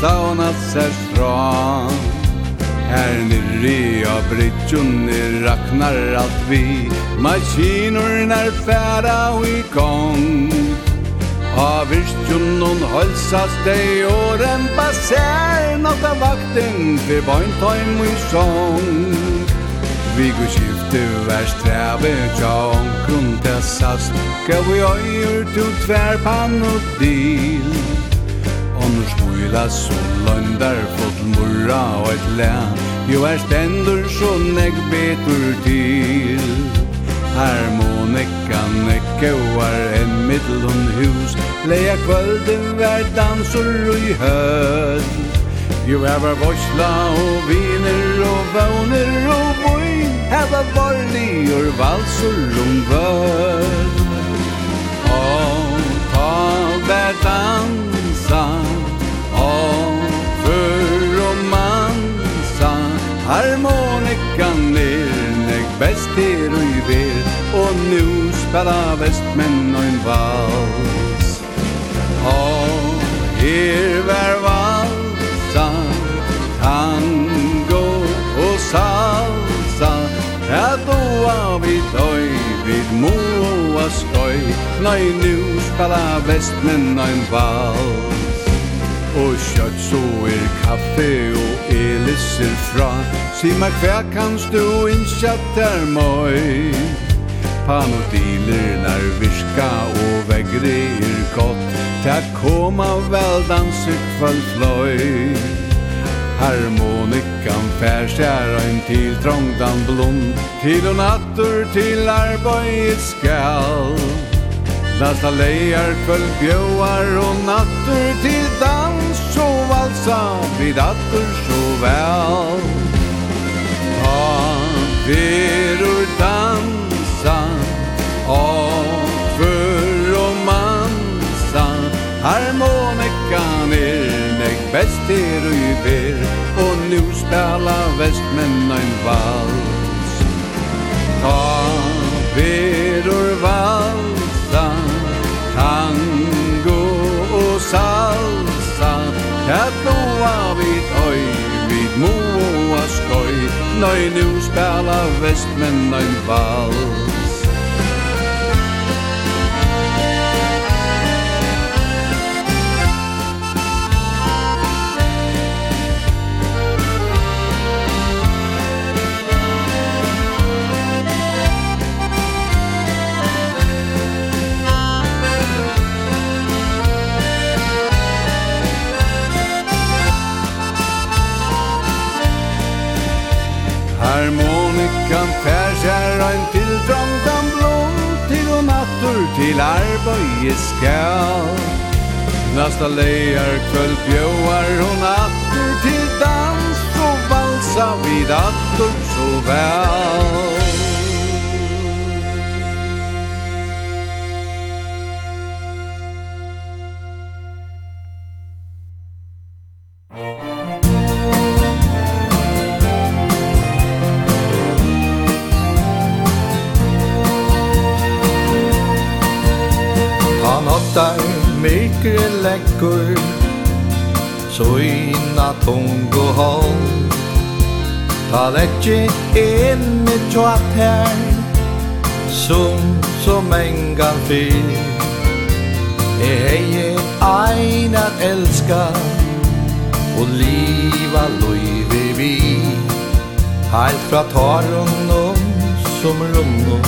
saunat er strand Här nere ja bridgen raknar alt vi Maskiner när färda vi gång Av virtjon hon dei og rempa Basär nåt av vakten för vajntajm i sång Vi går skifte värst träve tja omkron tessast Gav vi øyur til tverpann og dil Fyla løndar fått murra og et lær. Jo er stendur så negg betur til. Her må nekka nekka var en middelen hus. Leia kvölden vær dansur og i høll. Jo er var vorsla og viner og våner og boi. Heva var og valsur om vøll. Og ta vær dansa haver og mansa Harmonikan er Nek best er og i ver Og nu spela vestmenn og en vals. Og her var valsa Tango og salsa. Ja, doa vi tøy Vid moa skøy. Nei, nu spela vestmenn og en vals og kjøtt så er kaffe og elisser fra. Si meg hver kan stå innkjatt der møy Panodiler nær virka og vegre er godt Ta koma vel danse kvall fløy Harmonikan fær skjær ein til trångdan blom Til og natter til arbeid skal. Lasta leier kvöld bjøar og nattur til dans valsa vid attur så väl Ta verur dansa av för mansa. Harmonikan er nek best er og ber Og nu spela vestmenn ein vals. Ta verur valsa Ja, blåa vid oi, vid moa skøy Nøy, nu spela vest, men nøy vald Harmonikan färsar ein tildranden blom Til og nattur til arbeid skal. Nasta leier kvöld bjóar hon attur til dans Og valsa vid attur så vel. Oftar mykre lekkur Så inna tung og håll. Ta läckje inn i tjoat her Som som en fyr Jeg heier ein at elska Og liva loive vi. Heilt fra tarun og som runno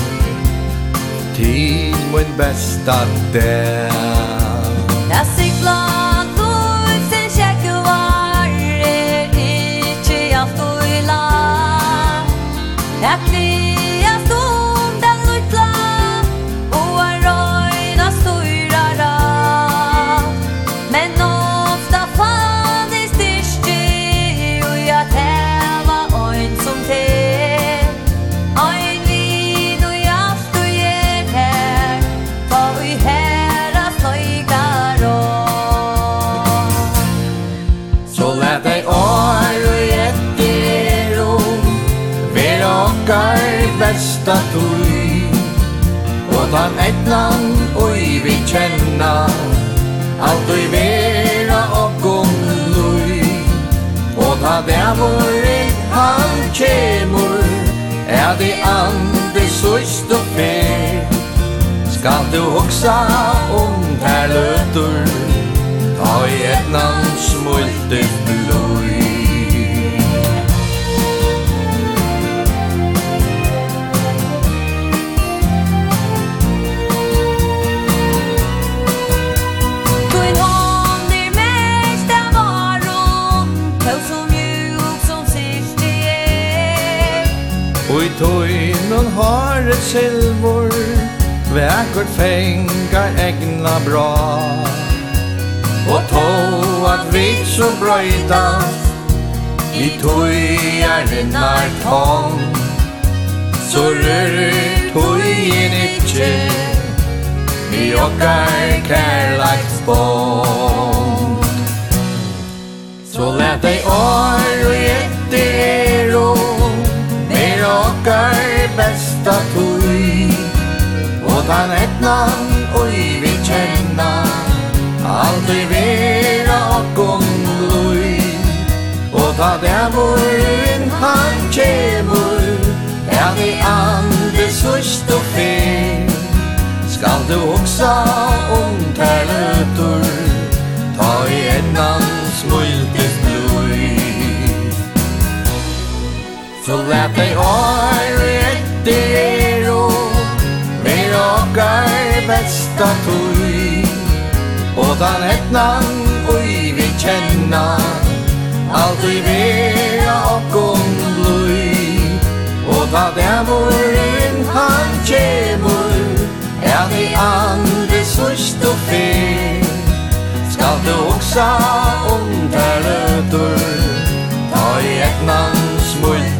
Til må bästa där. var etnan oi vi kjenna Alt oi vera og gom lui Og ta vevor han kjemur Er det andre søst og fer. Skal du hoksa om ter løtur Ta i etnan smultet blod Tøynen har et silvor Vækert fengar egna bra. Og tå at vi så brøyda I tøyernar tång. Så rør tøyen ikkje Vi okkar kærlagt bånd Så let deg år og okkar besta tui Og tan etnan oi vi kjenna Aldri vera okkom lui Og ta dæmurin han kjemur Ja, vi ande sust og fer Skal du oksa om tærløtur Ta i etnan smult Så lät dig ha en rättig ero Med råkar bästa tog Bådan etnan och i vi känna Allt i vera och om blöj Och ta dämor in han kemur Är vi andre sust och fel Skal du också om där ödor Ta i etnan smult.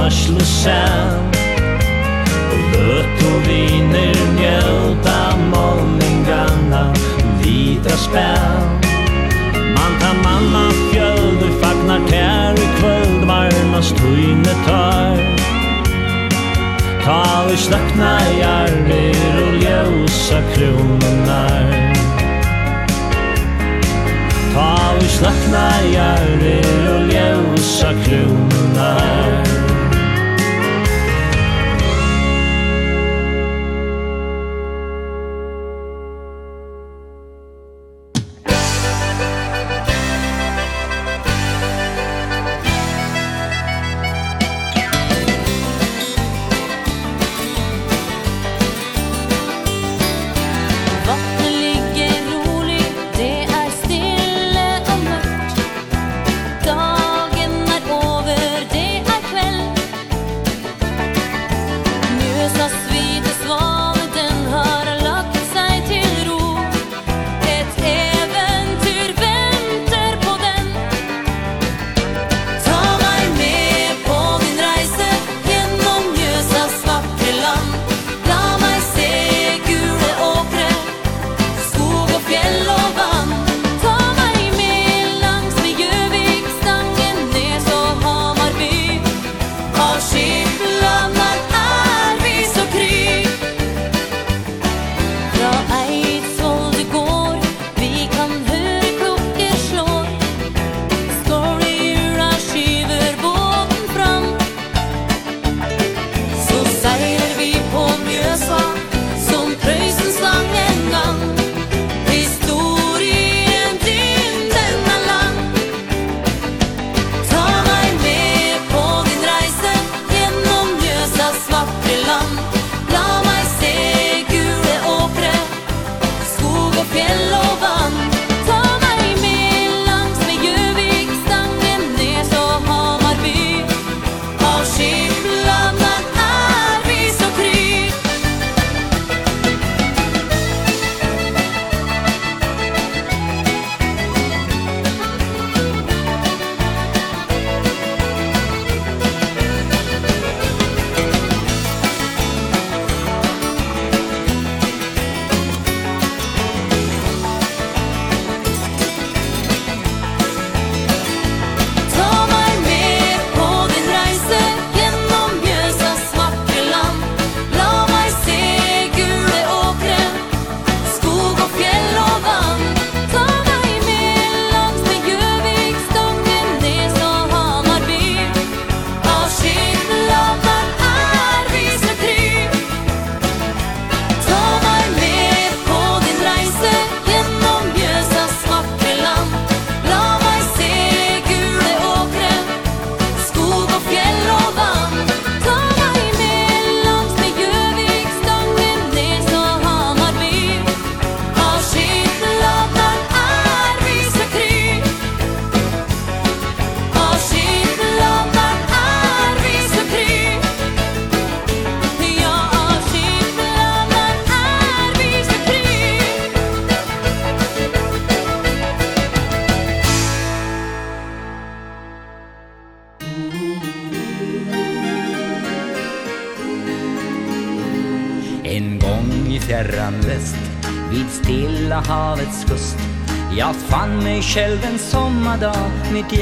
varsle sen Og løt og viner njöta målningarna Vita spänn. Man tar manna fjöld og fagnar tär i kvöld varmast tøyne tar Ta vi slökna jarrir og ljösa krononar Ta vi slökna jarrir og ljösa krononar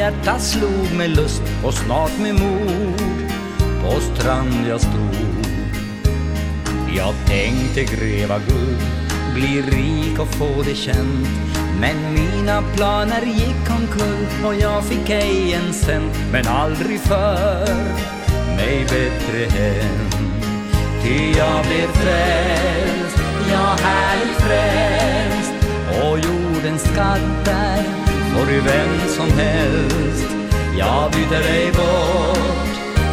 hjärta slog med lust och snart med mod. På strand jag stod. Jag tänkte gräva guld Bli rik och få det känt. Men mina planer gick omkull Och jag fick ej en cent. Men aldrig för mig bättre hem. Ty jag blev frälst Ja härligt frälst. Och jordens skatter får du vem som helst. Jag byter dig bort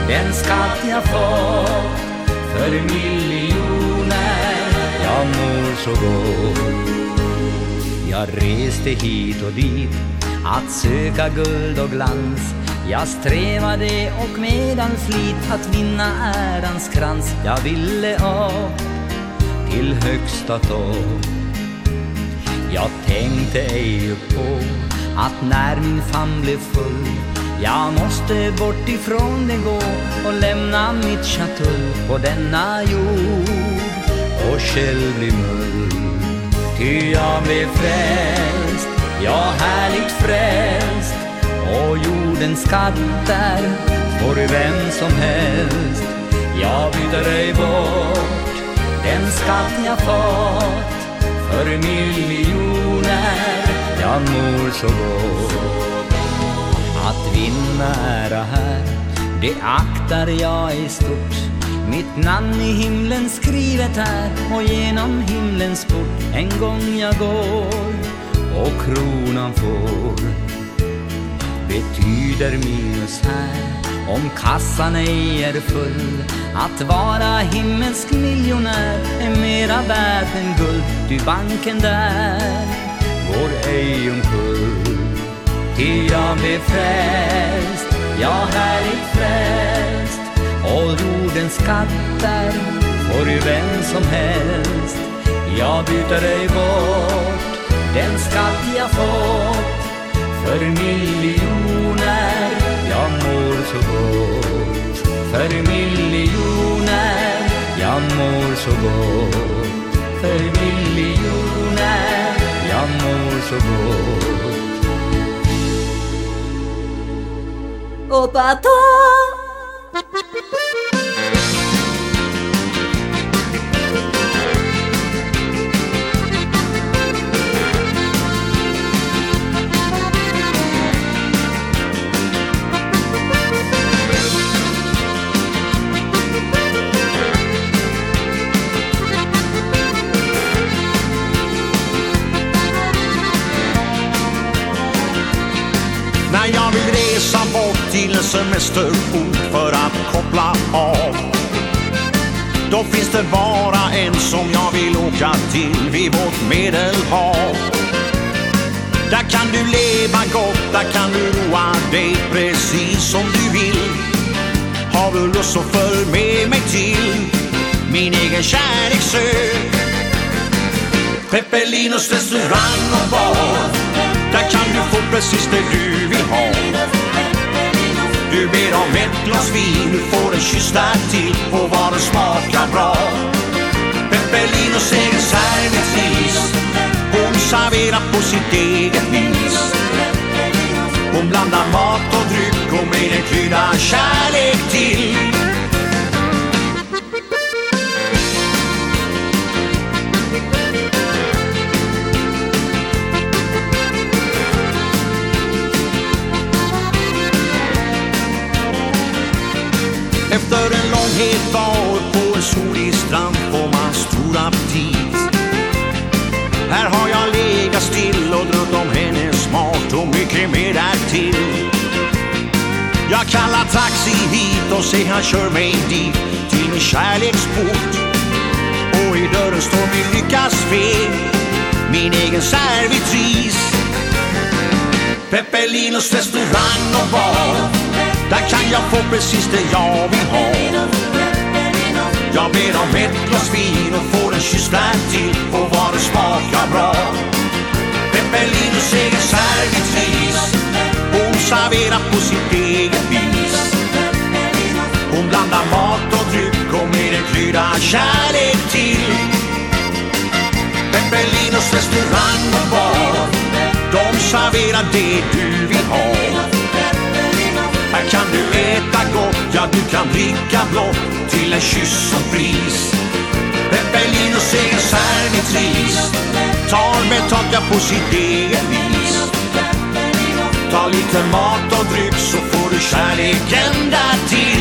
Den skatt jag fått För miljoner. Jag mår så gott. Jag reste hit och dit Att söka guld och glans. Jag strävade och medan flit Att vinna ärans krans. Jag ville av Till högsta topp. Jag tänkte ej på Att när min famn blev full Jag måste bort ifrån det gå Och lämna mitt chateau på denna jord. Och själv bli mull Ty jag blev frälst Ja, härligt frälst. Och jordens skatter Får vem som helst. Jag byter ej bort Den skatt jag fått För miljoner ja mor så gott. Att vinna ära här, det aktar jag i stort. Mitt namn i himlen skrivet här och genom himlens port En gång jag går och kronan får. Betyder minus här Om kassan ej är full Att vara himmelsk miljonär Är mera värd än guld. Du banken där vår egen full Ty jag blev frälst, ja härligt frälst Och jordens skatter får ju vem som helst. Jag byter dig bort, den skatt jag fått För miljoner, jag mår så gott För miljoner, jag mår så gott För miljoner jag mår så gott. Och bara till semesterort för att koppla av. Då finns det bara en som jag vill åka till vid vårt medelhav. Där kan du leva gott, där kan du roa dig precis som du vill. Har du lust så följ med mig till min egen kärleksö. Peppelinos restaurang och bar. Där kan du få precis det du vill ha. Du ber om ett glas vin, du får en kyss där till Och vad det smakar bra. Peppelin och segel servitris Hon serverar på sitt eget vis. Hon blandar mat och dryck och med en krydda kärlek till. Efter en lång het dag på en solig strand får man stor aptit Här har jag legat still och drömt om hennes smart och mycket mer därtill. Jag kallar taxi hit och säger han kör mig dit till min kärleksport Och i dörren står min lyckas fe, min egen servitris. Peppelinos restaurang och bar. Där kan jag få precis det jag vill ha. Jag ber om ett glas vin och får en kyss till. Och vad det smakar bra. Peppelin och seger servitris Hon serverar på sitt eget vis. Hon blandar mat och dryck och med en krydda kärlek till. Peppelinos restaurang och bar. De serverar det du vill ha. Här kan du äta gott, ja du kan dricka blått Till en kyss som pris En Berlinus är en servitris Tar tacka på sitt eget vis. Ta lite mat och dryck så får du kärleken där till.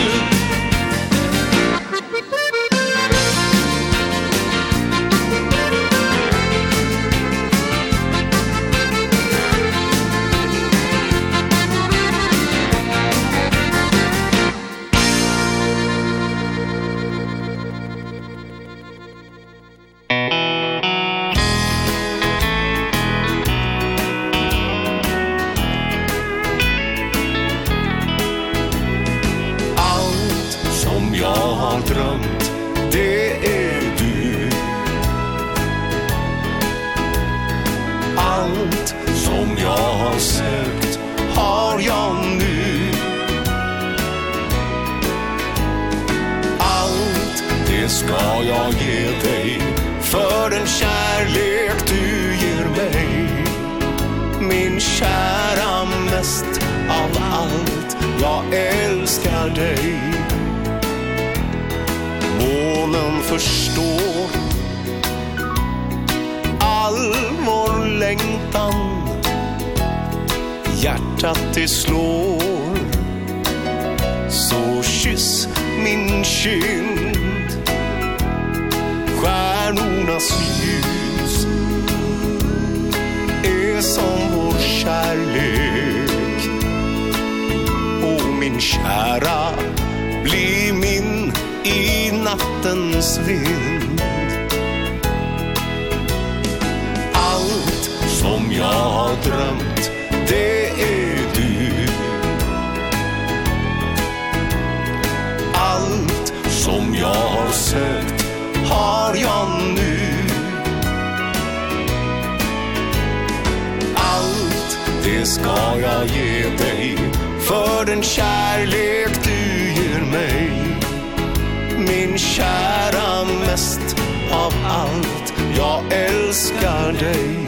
mest av allt. Jag älskar dig.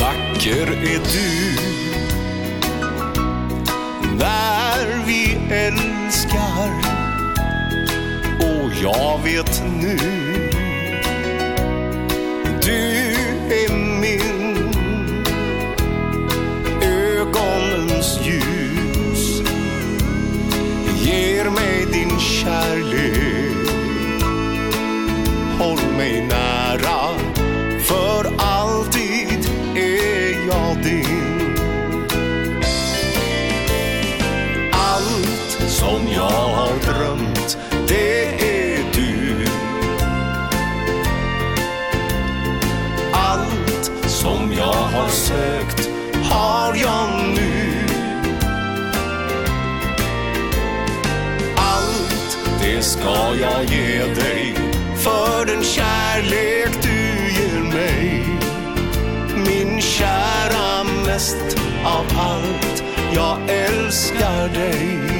Vacker är du. När vi älskar. Och jag vet nu jag ge dig. För den kärlek du ger mig. Min kära mest av allt Jag älskar dig.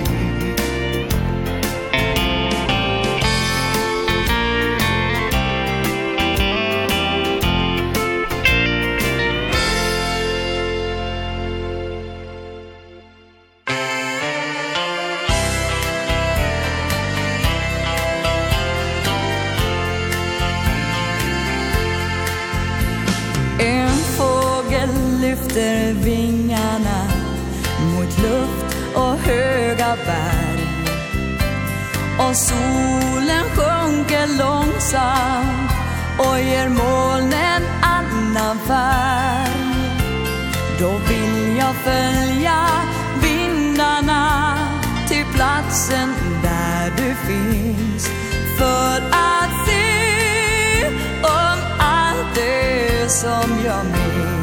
när solen sjunker långsamt och ger molnen annan färg. Då vill jag följa vindarna till platsen där du finns. För att se om allt det som jag minns.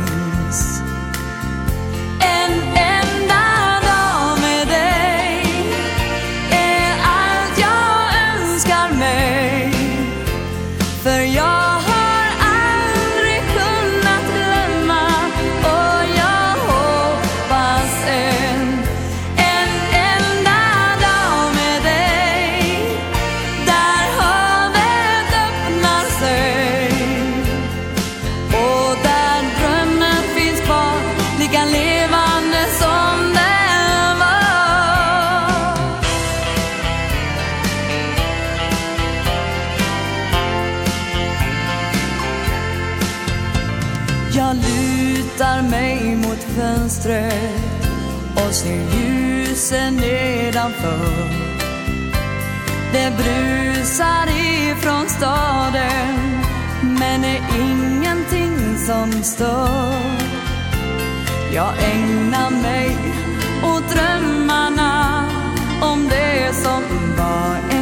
brusar ifrån staden Men är ingenting som står. Jag ägnar mig åt drömmarna Om det som var en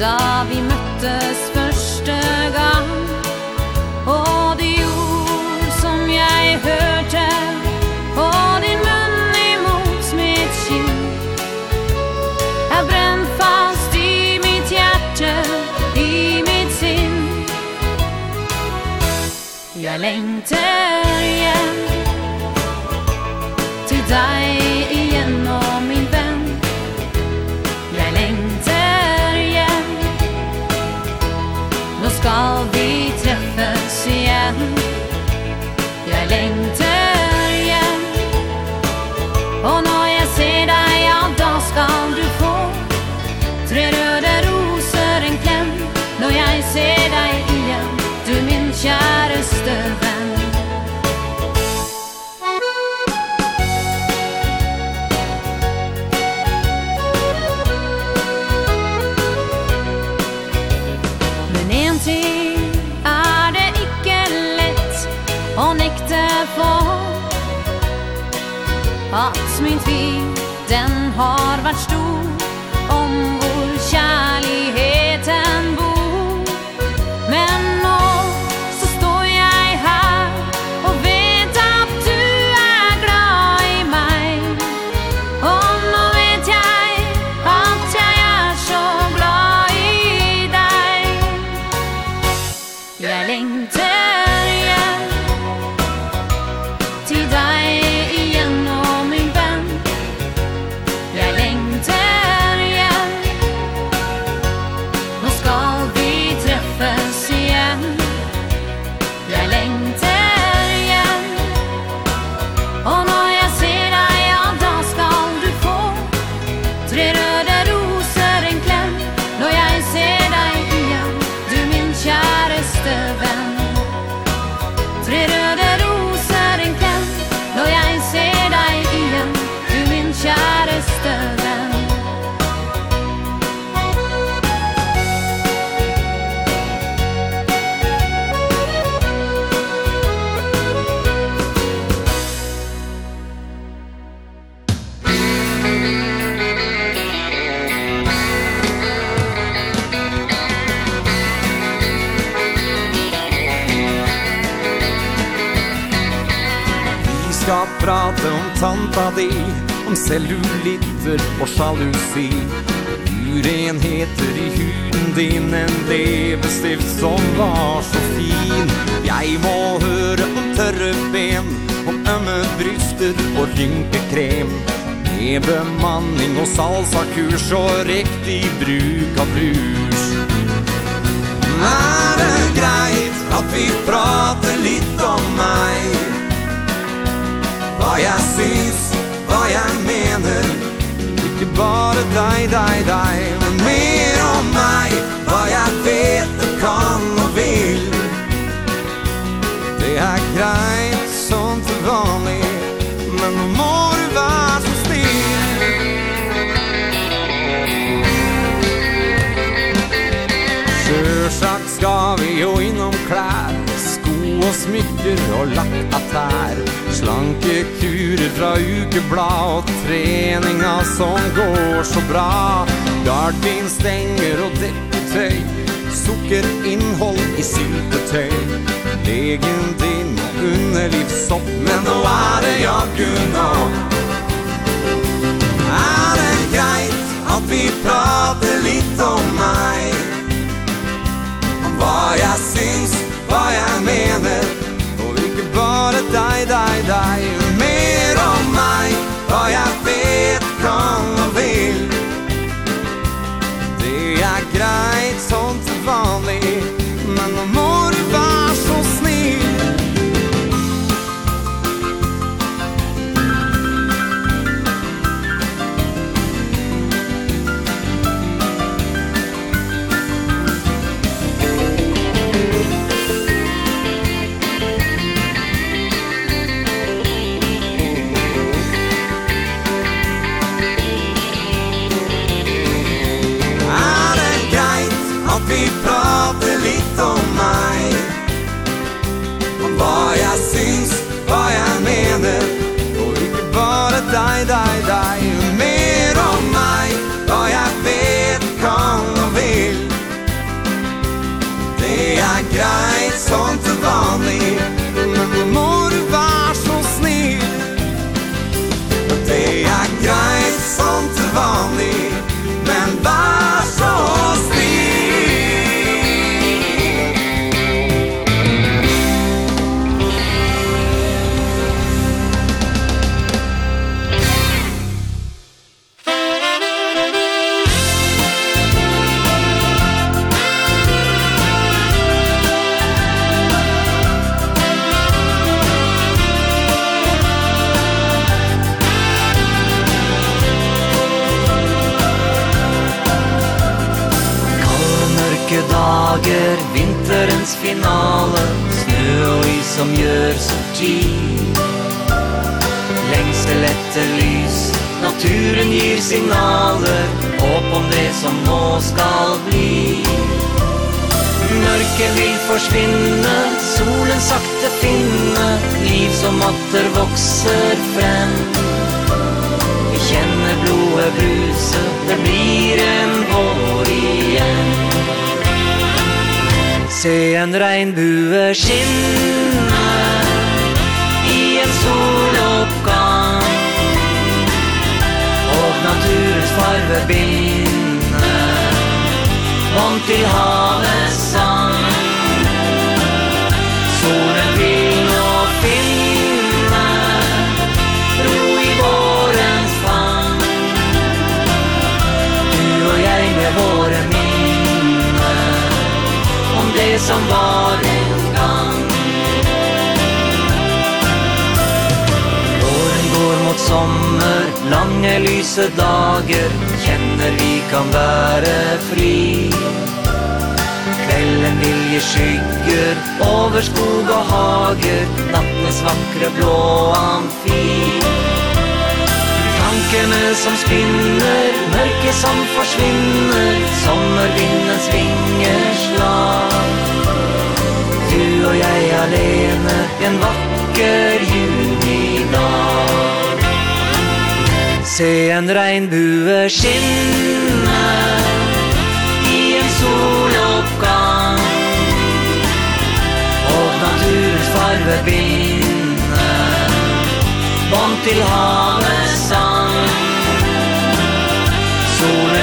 Da vi møttes første gang Og de ord som jeg hørte Og din munn imot mitt kinn Er brent fast i mitt hjerte I mitt sinn Jeg lengter kjæreste venn. Men en ting er det ikke lett å nekte for At min tvil, den har vært stor. det om cellulitter och jalusi Urenheter i huden din en levestift som var så fin. Jeg må høre om tørre ben Om ømme bryster og rynkekrem. Med bemanning og salsakurs og riktig bruk av brus. Er det greit at vi prater litt om meg? Hva jeg syns jeg mener Ikke bare deg, deg, deg Men mer om meg Hva jeg vet og kan og vil Det er greit som til vanlig. Men nå må du være så still Sjøsagt skal vi jo innom klær og smykker og lagt av tær Slanke kurer fra ukeblad og treninga som går så bra. Gardin stenger og deppetøy Sukkerinnhold i syltetøy. Legen din og underlivsopp Men nå er det jaggu nok Er det greit at vi prater litt om meg? Om hva jeg syns hva jeg mener Og ikke bare deg, deg, deg Mer om mig, vad jag som gjør som tid Lengsel etter lys Naturen gir signaler Håp om det som nå skal bli. Mørket vil forsvinne Solen sakte finne Liv som atter vokser frem Vi kjenner blodet bruse Det blir en vår igjen Se en regnbue skinne I en soloppgang. Og naturens farve binde Vann til havets som var en gang. Våren går mot sommer, lange lyse dager Kjenner vi kan være fri. Kvelden vilje skygger over skog og hager Nattens vakre blå amfi. Tankene som spinner, mørket som forsvinner Sommervindens vingeslag Du og jeg alene, en vakker junidag Se en regnbue skinne I en soloppgang. Og naturens farve binde Bånd til havet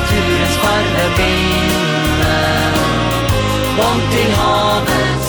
naturens farve vingar Långt til havet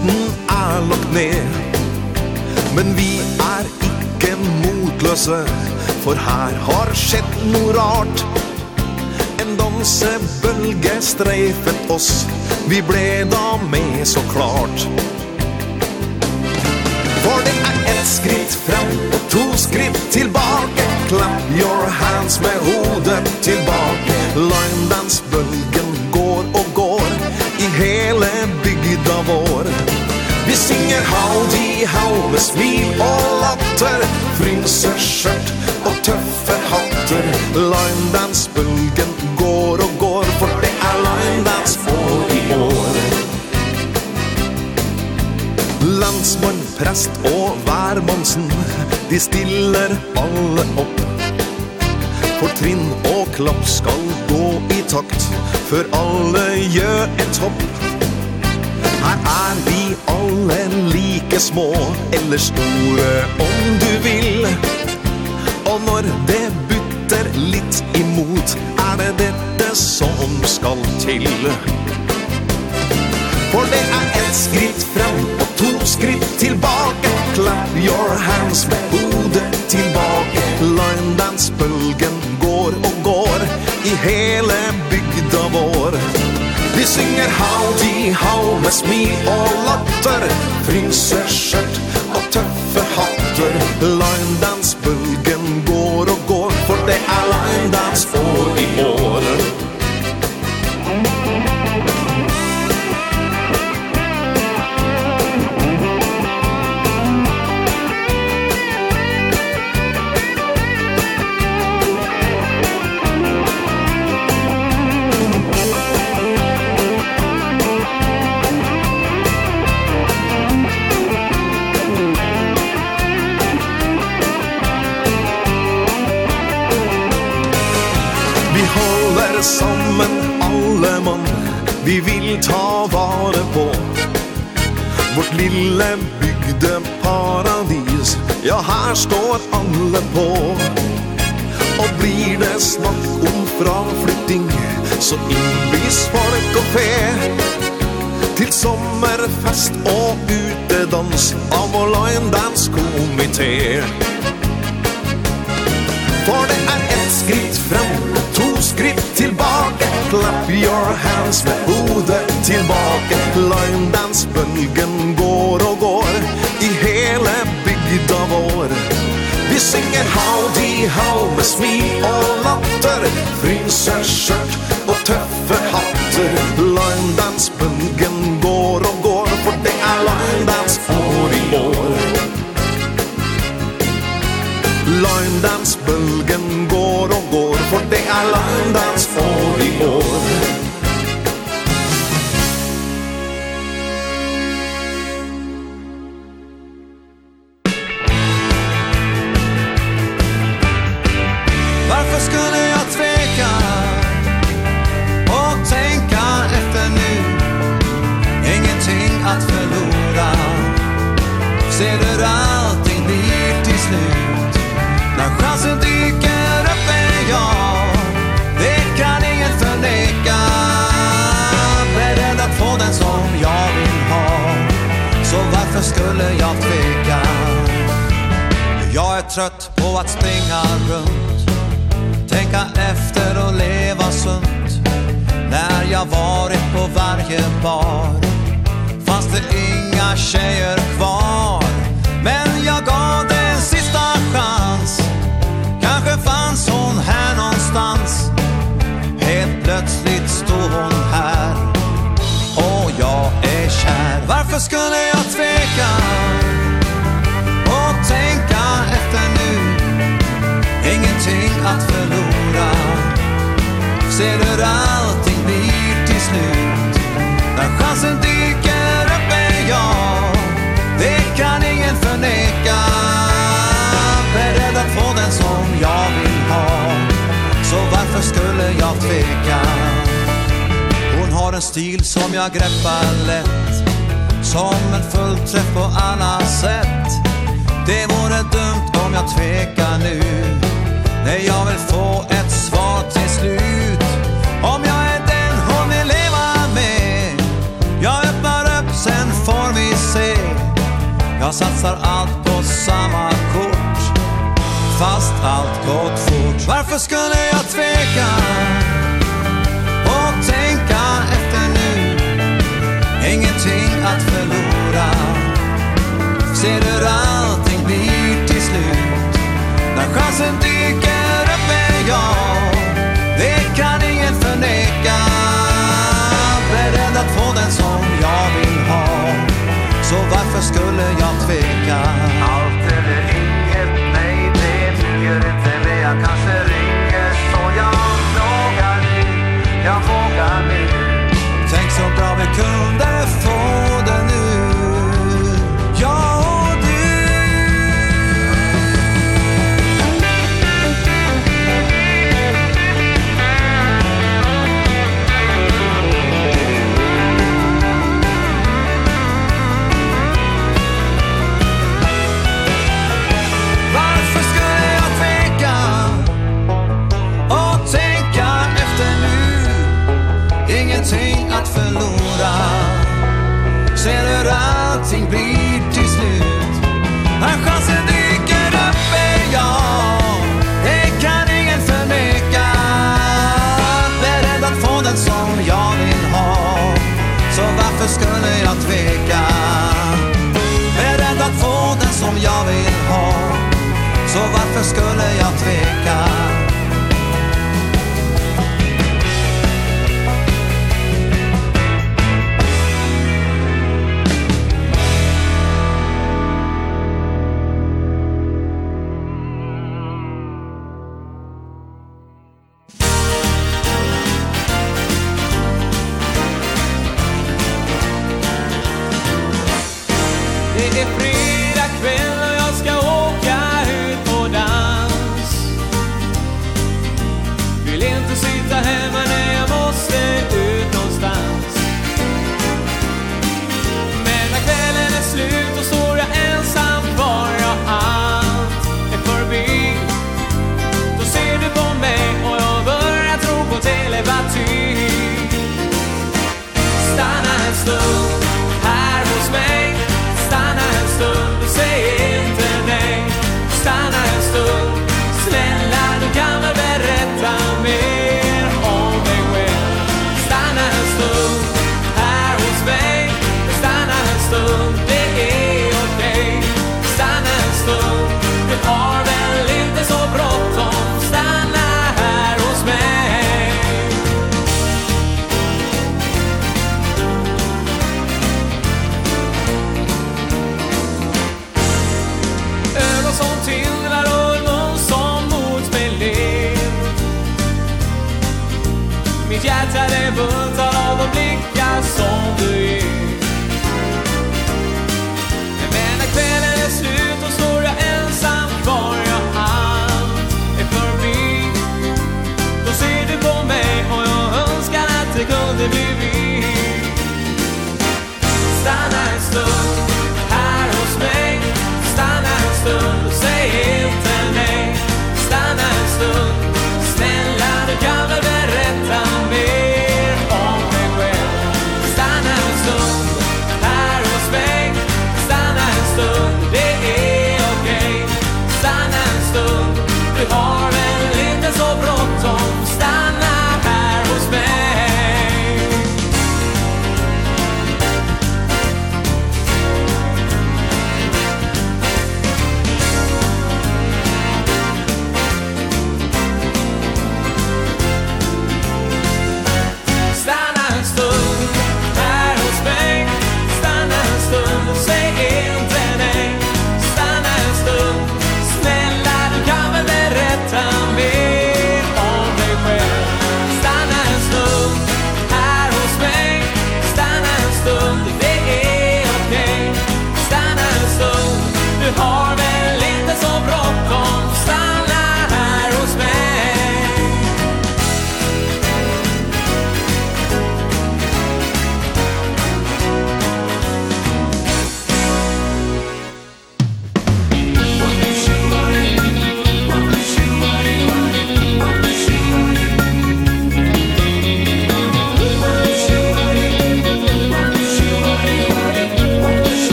Vesten er lagt ned. Men vi er ikke motløse For her har skjedd noe rart. En dansebølge streifet oss Vi ble da med så klart. For det er ett skritt fram og to skritt tilbake. Clap your hands med hodet tilbake. Line dance bølgen går og går I hele bølgen skugga vår Vi synger haud i haud med smil og latter Frynser skjørt og tøffe hatter Limedance-bulgen går og går For det er limedance år i år. Landsmann, prest og værmannsen De stiller alle opp. For trinn og klapp skal gå i takt Før alle gjør et hopp. Her er vi alle like små Eller store om du vil. Og når det butter litt imot Er det dette som skal til. For det er ett skritt fram og to skritt tilbake. Clap your hands med hodet tilbake. Line dance bølgen går og går I hele bygda vår. Vi synger howdy how med smil og latter Fryseskjørt og tøffe hatter. Linedance-bølgen går og går For det er linedance år i år vi vill ta vare på Vårt lille bygdeparadis Ja, her står alle på. Og blir det snakk om fraflytting Så innbys folk og fe. Til sommerfest og utedans Av vår line dance komité. For det er ett skritt frem og to skritt tilbake. Clap your hands med hodet tilbake. Line går og går I hele bygda vår. Vi synger howdy how med smil og latter Fryser skjørt og tøffe hatter. Line går og går For det er line dance år i år. Line är landets får i år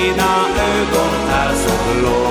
dina ögon är så blå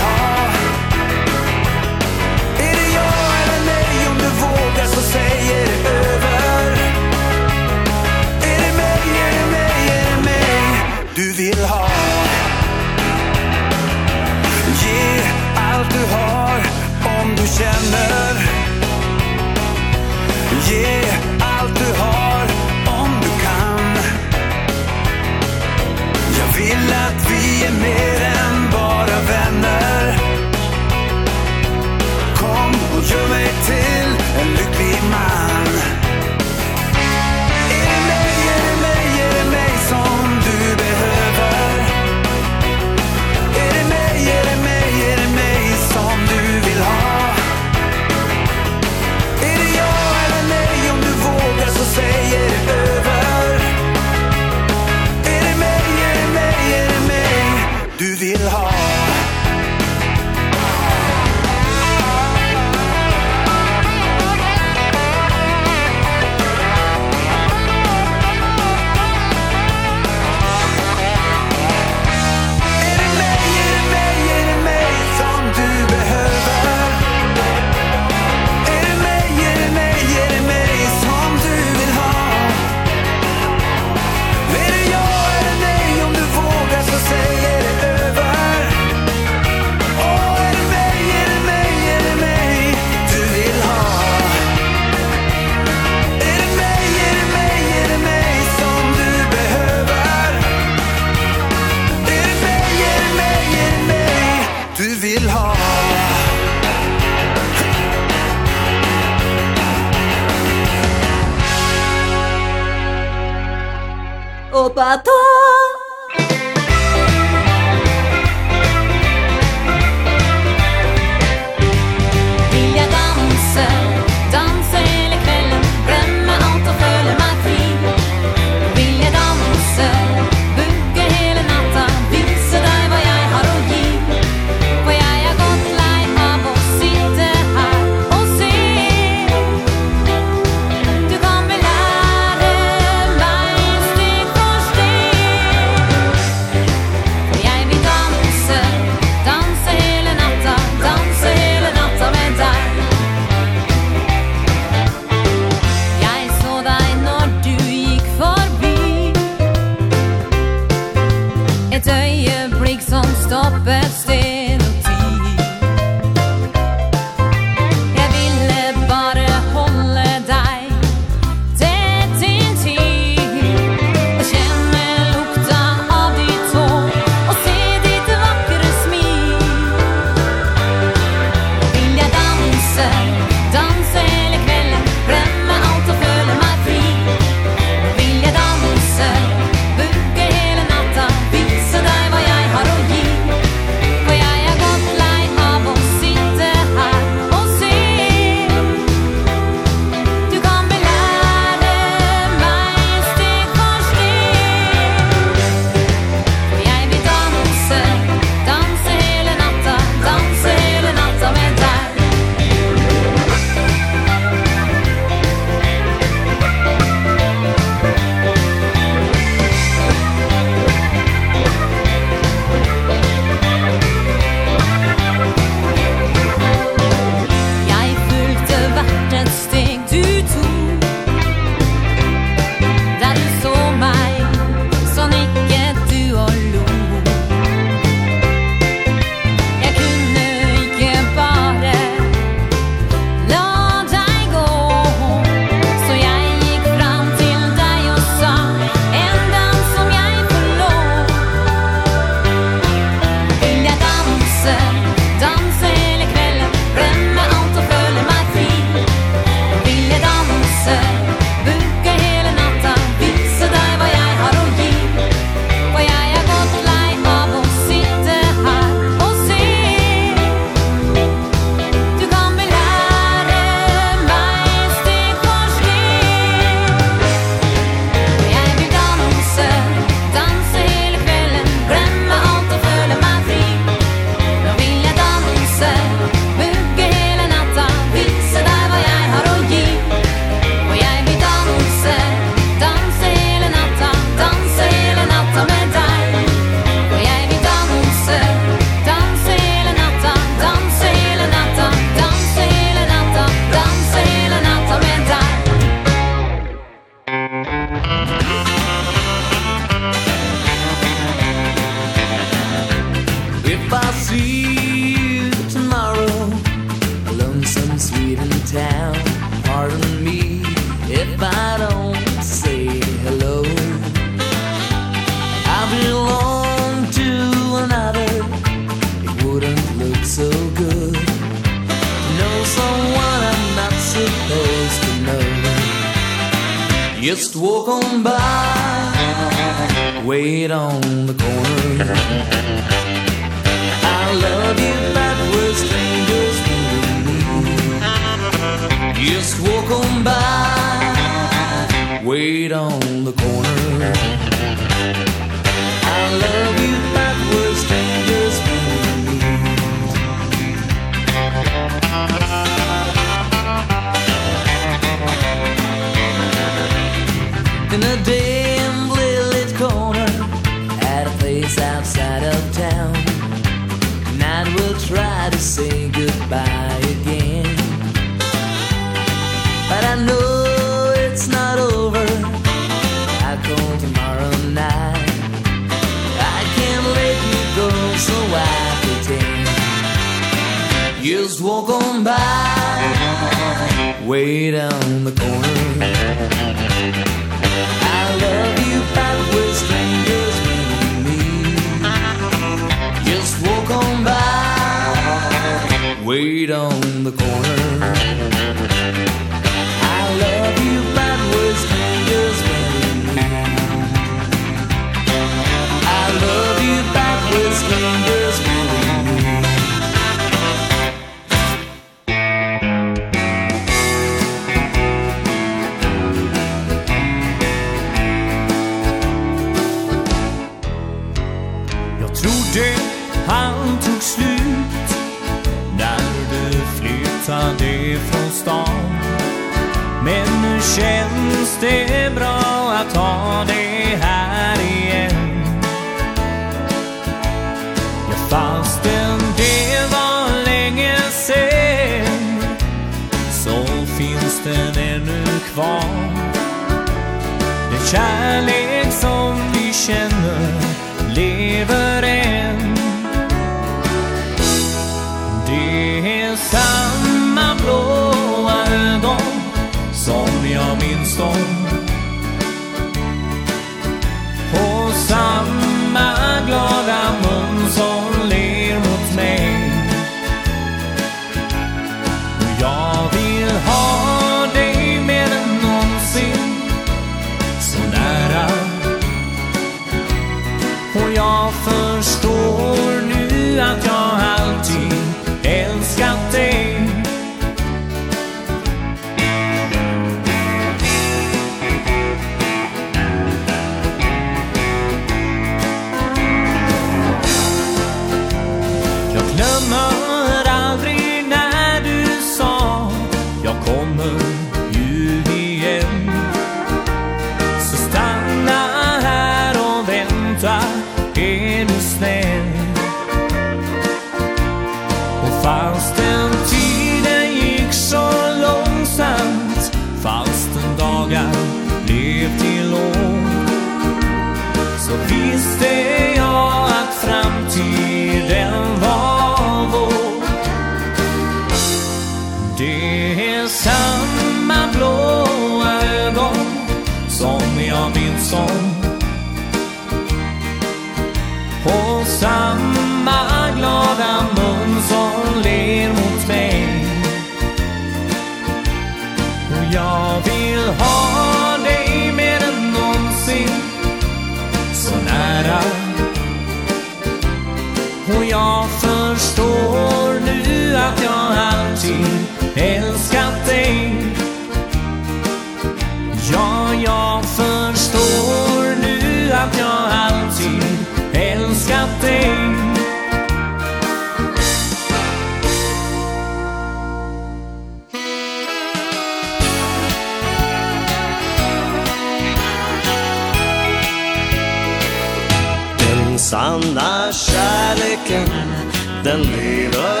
den lever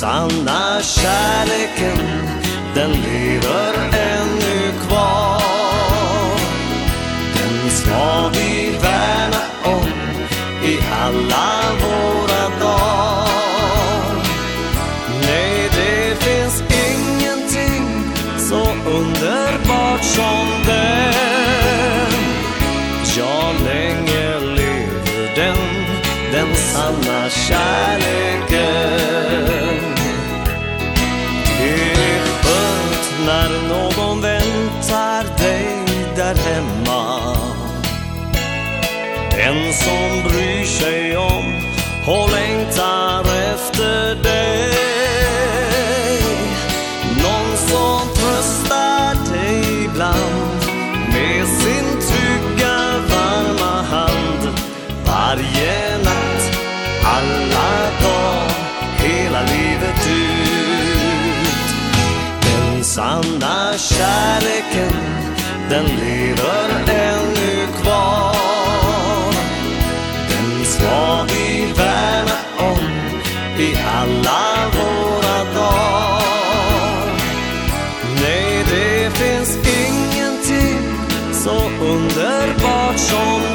sanna kärleken Den lever ännu kvar. Den ska vi värna om I alla våra dagar. Nej, det finns ingenting Så underbart som den. Ja, länge lever den Den sanna kärleken. kärleken Den lever ännu kvar. Den ska vi värna om I alla våra dagar. Nej, det finns ingenting Så underbart som